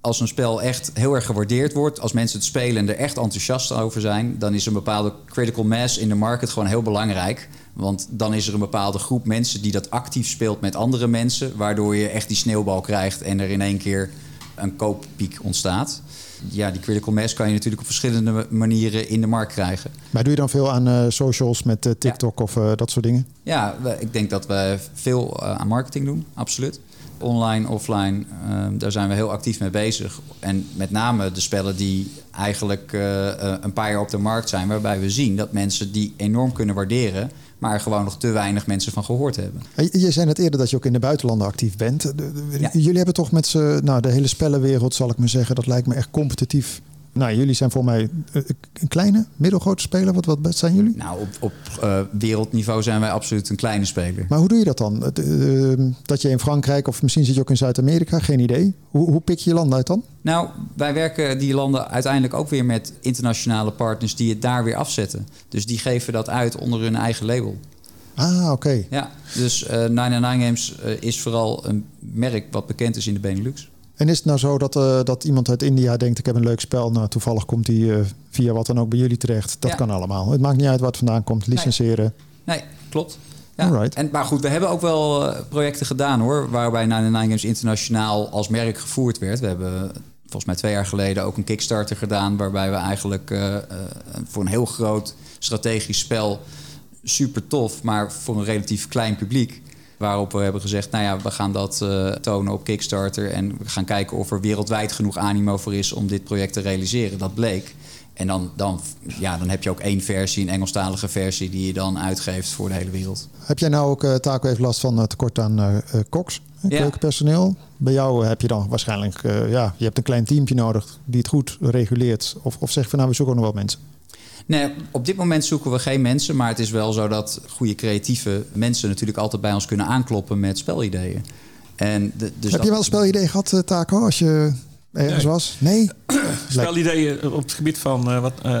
Speaker 6: als een spel echt heel erg gewaardeerd wordt... als mensen het spelen en er echt enthousiast over zijn... dan is een bepaalde critical mass in de market gewoon heel belangrijk... Want dan is er een bepaalde groep mensen die dat actief speelt met andere mensen, waardoor je echt die sneeuwbal krijgt en er in één keer een kooppiek ontstaat. Ja, die critical mass kan je natuurlijk op verschillende manieren in de markt krijgen.
Speaker 4: Maar doe je dan veel aan eh, socials met eh, TikTok of eh, dat soort dingen?
Speaker 6: Ja, ik denk dat we veel aan marketing doen, absoluut. Online, offline, eh, daar zijn we heel actief mee bezig. En met name de spellen die eigenlijk eh, eh, een paar jaar op de markt zijn, waarbij we zien dat mensen die enorm kunnen waarderen, maar er gewoon nog te weinig mensen van gehoord hebben.
Speaker 4: Je zei net eerder dat je ook in de buitenlanden actief bent.
Speaker 6: Ja.
Speaker 4: Jullie hebben toch met z'n, nou, de hele spellenwereld, zal ik maar zeggen, dat lijkt me echt competitief. Nou, jullie zijn voor mij eh, een kleine, middelgrote speler. Wat, wat zijn jullie?
Speaker 6: Nou, op, op eh, wereldniveau zijn wij absoluut een kleine speler.
Speaker 4: Maar hoe doe je dat dan? Eh, dat je in Frankrijk of misschien zit je ook in Zuid-Amerika, geen idee. Hoe, hoe pik je je land uit dan?
Speaker 6: Nou, wij werken die landen uiteindelijk ook weer met internationale partners die het daar weer afzetten. Dus die geven dat uit onder hun eigen label.
Speaker 4: Ah, oké.
Speaker 6: Ja, dus eh 999 Games eh, is vooral een merk wat bekend is in de Benelux.
Speaker 4: En is het nou zo dat, eh, dat iemand uit India denkt: ik heb een leuk spel. Nou, toevallig komt die eh, via wat dan ook bij jullie terecht. Dat
Speaker 6: Ja.
Speaker 4: kan allemaal. Het maakt niet uit waar het vandaan komt. Licenseren.
Speaker 6: Nee, klopt. Ja.
Speaker 4: Alright.
Speaker 6: En, maar goed, we hebben ook wel eh, projecten gedaan hoor, waarbij 99 Games internationaal als merk gevoerd werd. We hebben volgens mij twee jaar geleden ook een Kickstarter gedaan, waarbij we eigenlijk voor een heel groot strategisch spel, super tof, maar voor een relatief klein publiek. Waarop we hebben gezegd, nou ja, we gaan dat eh, tonen op Kickstarter. En we gaan kijken of er wereldwijd genoeg animo voor is om dit project te realiseren. Dat bleek. En dan, dan, ja, dan heb je ook één versie, een Engelstalige versie, die je dan uitgeeft voor de hele wereld.
Speaker 4: Heb jij nou ook, eh Taco heeft last van eh, tekort aan eh, koks,
Speaker 6: Ja.
Speaker 4: keukenpersoneel? Bij jou heb je dan waarschijnlijk, ja, je hebt een klein teampje nodig die het goed reguleert. Of, of zeg van nou, we zoeken nog wel mensen.
Speaker 6: Nee, op dit moment zoeken we geen mensen. Maar het is wel zo dat goede creatieve mensen natuurlijk altijd bij ons kunnen aankloppen met spelideeën. En de, dus
Speaker 4: heb
Speaker 6: dat-
Speaker 4: je wel een spelidee gehad, eh, Taco, als je ergens
Speaker 5: Nee.
Speaker 4: was? Nee? [clears throat]
Speaker 5: Spelideeën op het gebied van eh wat, eh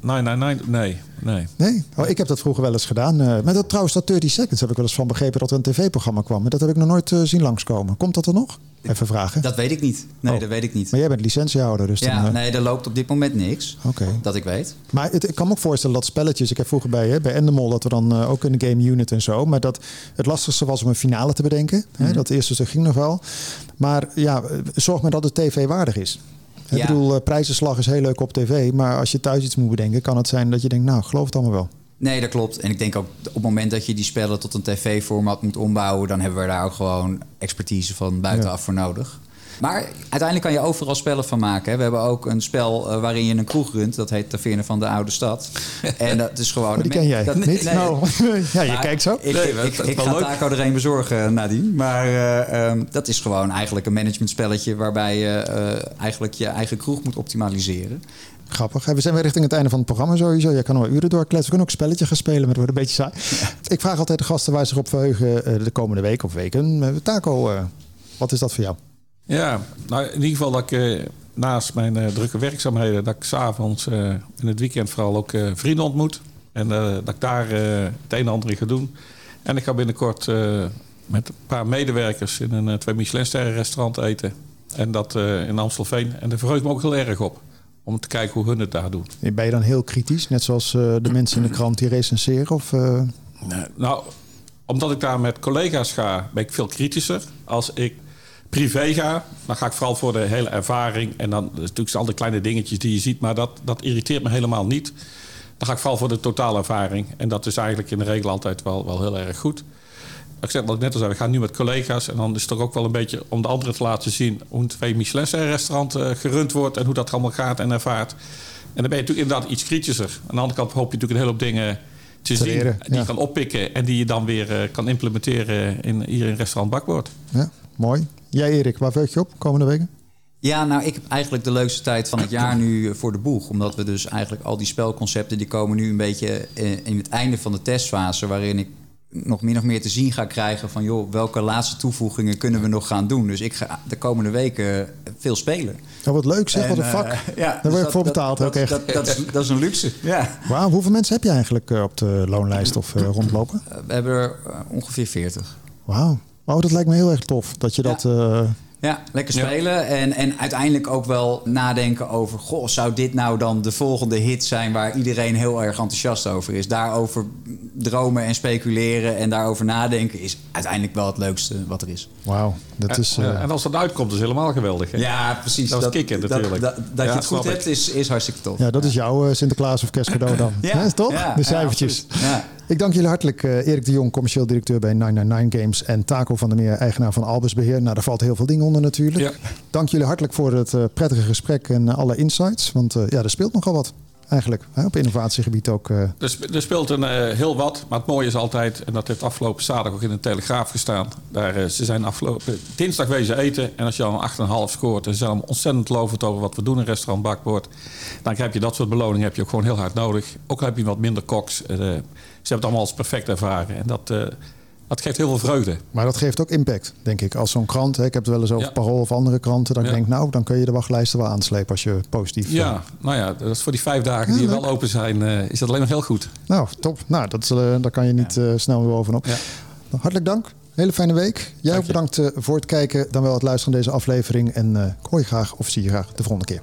Speaker 5: 999? Nee, nee.
Speaker 4: Nee? Oh, ik heb dat vroeger wel eens gedaan. Eh maar dat, trouwens, dat 30 Seconds heb ik wel eens van begrepen dat er een tv-programma kwam. Maar dat heb ik nog nooit zien langskomen. Komt dat er nog? Even vragen.
Speaker 6: dat weet ik niet. Nee,
Speaker 4: Oh.
Speaker 6: dat weet ik niet.
Speaker 4: Maar jij bent licentiehouder, dus dan...
Speaker 6: Ja, nee, er loopt op dit moment niks.
Speaker 4: Oké.
Speaker 6: Dat ik weet.
Speaker 4: Maar het, ik kan me ook voorstellen dat spelletjes... Ik heb vroeger bij, hè, bij Endemol dat we dan ook in de game unit en zo... maar dat het lastigste was om een finale te bedenken.
Speaker 6: Mhm.
Speaker 4: Hè, dat eerste stuk ging nog wel. Maar ja, zorg maar dat het tv-waardig is. Ik bedoel, eh, prijzenslag is heel leuk op tv... maar als je thuis iets moet bedenken... kan het zijn dat je denkt, nou, geloof het allemaal wel.
Speaker 6: Nee, dat klopt. En ik denk ook op het moment dat je die spellen tot een tv-format moet ombouwen, dan hebben we daar ook gewoon expertise van buitenaf voor nodig. Maar uiteindelijk kan je overal spellen van maken. Hè. We hebben ook een spel eh, waarin je een kroeg runt. Dat heet Taverne van de Oude Stad. [laughs] En dat is gewoon...
Speaker 4: Maar die ken jij
Speaker 6: dat,
Speaker 4: niet?
Speaker 6: nee.
Speaker 4: Nou, [laughs] ja, je
Speaker 6: Maar
Speaker 4: kijkt zo.
Speaker 6: Ik,
Speaker 5: Nee,
Speaker 6: ik, ga
Speaker 5: leuk.
Speaker 6: Taco er een bezorgen, Nadien. Maar eh, ehm, dat is gewoon eigenlijk een managementspelletje... waarbij je eh, eigenlijk je eigen kroeg moet optimaliseren.
Speaker 4: Grappig. We zijn weer richting het einde van het programma sowieso. Jij kan nog wel uren doorkletsen. We kunnen ook een spelletje gaan spelen, maar dat wordt een beetje saai. Ik vraag altijd de gasten waar ze zich op verheugen eh, de komende week of weken. Eh, Taco, eh, wat is dat voor jou?
Speaker 5: Ja, nou in ieder geval dat ik eh, naast mijn eh, drukke werkzaamheden... dat ik s'avonds eh in het weekend vooral ook vrienden ontmoet. En dat ik daar het een en ander in ga doen. En ik ga binnenkort met een paar medewerkers... in een twee Michelinsterren restaurant eten. En dat in Amstelveen. En daar verheug ik me ook heel erg op. Om te kijken hoe hun het daar doen.
Speaker 4: Ben je dan heel kritisch, net zoals de mensen in de krant die recenseren? Of,
Speaker 5: Nee, nou, omdat ik daar met collega's ga, ben ik veel kritischer. Als ik privé ga, dan ga ik vooral voor de hele ervaring. En dan natuurlijk al die kleine dingetjes die je ziet, maar dat, dat irriteert me helemaal niet. Dan ga ik vooral voor de totale ervaring. En dat is eigenlijk in de regel altijd wel, wel heel erg goed. Ik zeg wat ik net al zei, we gaan nu met collega's. En dan is het toch ook wel een beetje om de anderen te laten zien... hoe een twee Michelin-restaurant eh, gerund wordt... en hoe dat allemaal gaat en ervaart. En dan ben je natuurlijk inderdaad iets kritischer. Aan de andere kant hoop je natuurlijk een hele hoop dingen te,
Speaker 4: Te
Speaker 5: zien...
Speaker 4: leren,
Speaker 5: die je kan oppikken en die je dan weer eh, kan implementeren in, hier in restaurant Bakwoord.
Speaker 4: ja, mooi. Jij Erik, waar verheug je op komende weken?
Speaker 6: Ja, nou, ik heb eigenlijk de leukste tijd van het jaar nu eh, voor de boeg. Omdat we dus eigenlijk al die spelconcepten... die komen nu een beetje eh, in het einde van de testfase... waarin ik nog min of meer te zien ga krijgen van... joh, welke laatste toevoegingen kunnen we nog gaan doen? Dus ik ga de komende weken veel spelen.
Speaker 4: Oh, wat leuk zeg, wat een
Speaker 6: En,
Speaker 4: vak.
Speaker 6: eh, [laughs] ja,
Speaker 4: Daar
Speaker 6: dus
Speaker 4: word je
Speaker 6: dat-
Speaker 4: voor
Speaker 6: dat-
Speaker 4: betaald
Speaker 6: dat,
Speaker 4: ook echt.
Speaker 6: Dat, dat, is, dat is een luxe, [laughs] ja.
Speaker 4: Wauw, hoeveel mensen heb je eigenlijk eh, op de loonlijst of eh, rondlopen?
Speaker 6: Eh, We hebben er eh, ongeveer 40.
Speaker 4: Wauw. Oh, dat lijkt me heel erg tof. Dat je
Speaker 6: Ja.
Speaker 4: dat... eh,
Speaker 6: Ja, lekker
Speaker 5: Ja.
Speaker 6: spelen. En, en uiteindelijk ook wel nadenken over... Goh, zou dit nou dan de volgende hit zijn... waar iedereen heel erg enthousiast over is? Daarover dromen en speculeren en daarover nadenken is uiteindelijk wel het leukste wat er is.
Speaker 4: Wauw, dat is...
Speaker 5: Ja,
Speaker 4: eh,
Speaker 5: en als dat uitkomt, is het helemaal geweldig. Hè?
Speaker 6: Ja, precies.
Speaker 5: Dat is kicken natuurlijk.
Speaker 6: Dat, dat,
Speaker 5: Ja,
Speaker 6: je het goed hebt is, is hartstikke tof.
Speaker 4: ja, dat is jouw eh, Sinterklaas of kerstcadeau dan.
Speaker 6: Ja,
Speaker 4: toch?
Speaker 6: ja,
Speaker 4: de cijfertjes.
Speaker 6: Ja.
Speaker 4: Ik dank jullie hartelijk. eh, Erik de Jong, commercieel directeur bij 999 Games. En Taco van der Meer, eigenaar van Albus Beheer. Nou, daar valt heel veel dingen onder natuurlijk.
Speaker 5: Ja.
Speaker 4: Dank jullie hartelijk voor het eh, prettige gesprek en eh, alle insights. Want ja, er speelt nogal wat eigenlijk. Hè, op innovatiegebied ook.
Speaker 5: Er, sp- speelt een, heel wat, maar het mooie is altijd, en dat heeft afgelopen zaterdag ook in de Telegraaf gestaan. Daar, ze zijn afgelopen dinsdag wezen eten. En als je al een 8,5 scoort, en ze zijn ontzettend lovend over wat we doen in restaurant Bakboord. Dan heb je dat soort beloningen heb je ook gewoon heel hard nodig. Ook al heb je wat minder koks. Eh, ze hebben het allemaal als perfect ervaren. En dat, eh, dat geeft heel veel vreugde.
Speaker 4: Maar dat geeft ook impact, denk ik. Als zo'n krant, hè, ik heb het wel eens over
Speaker 5: Ja.
Speaker 4: Parool of andere kranten. Dan
Speaker 5: Ja.
Speaker 4: denk ik, nou, dan kun je de wachtlijsten wel aanslepen als je positief... eh,
Speaker 5: Ja, nou ja, dat is voor die vijf dagen die
Speaker 4: Ja,
Speaker 5: wel open zijn, eh, is dat alleen nog heel goed.
Speaker 4: Nou, top. Nou, dat, eh, daar kan je niet eh, snel weer bovenop.
Speaker 5: Ja.
Speaker 4: Hartelijk dank. Hele fijne week. Jij ook bedankt eh, voor het kijken, dan wel het luisteren naar deze aflevering. En eh, ik hoor je graag of zie je graag de volgende keer.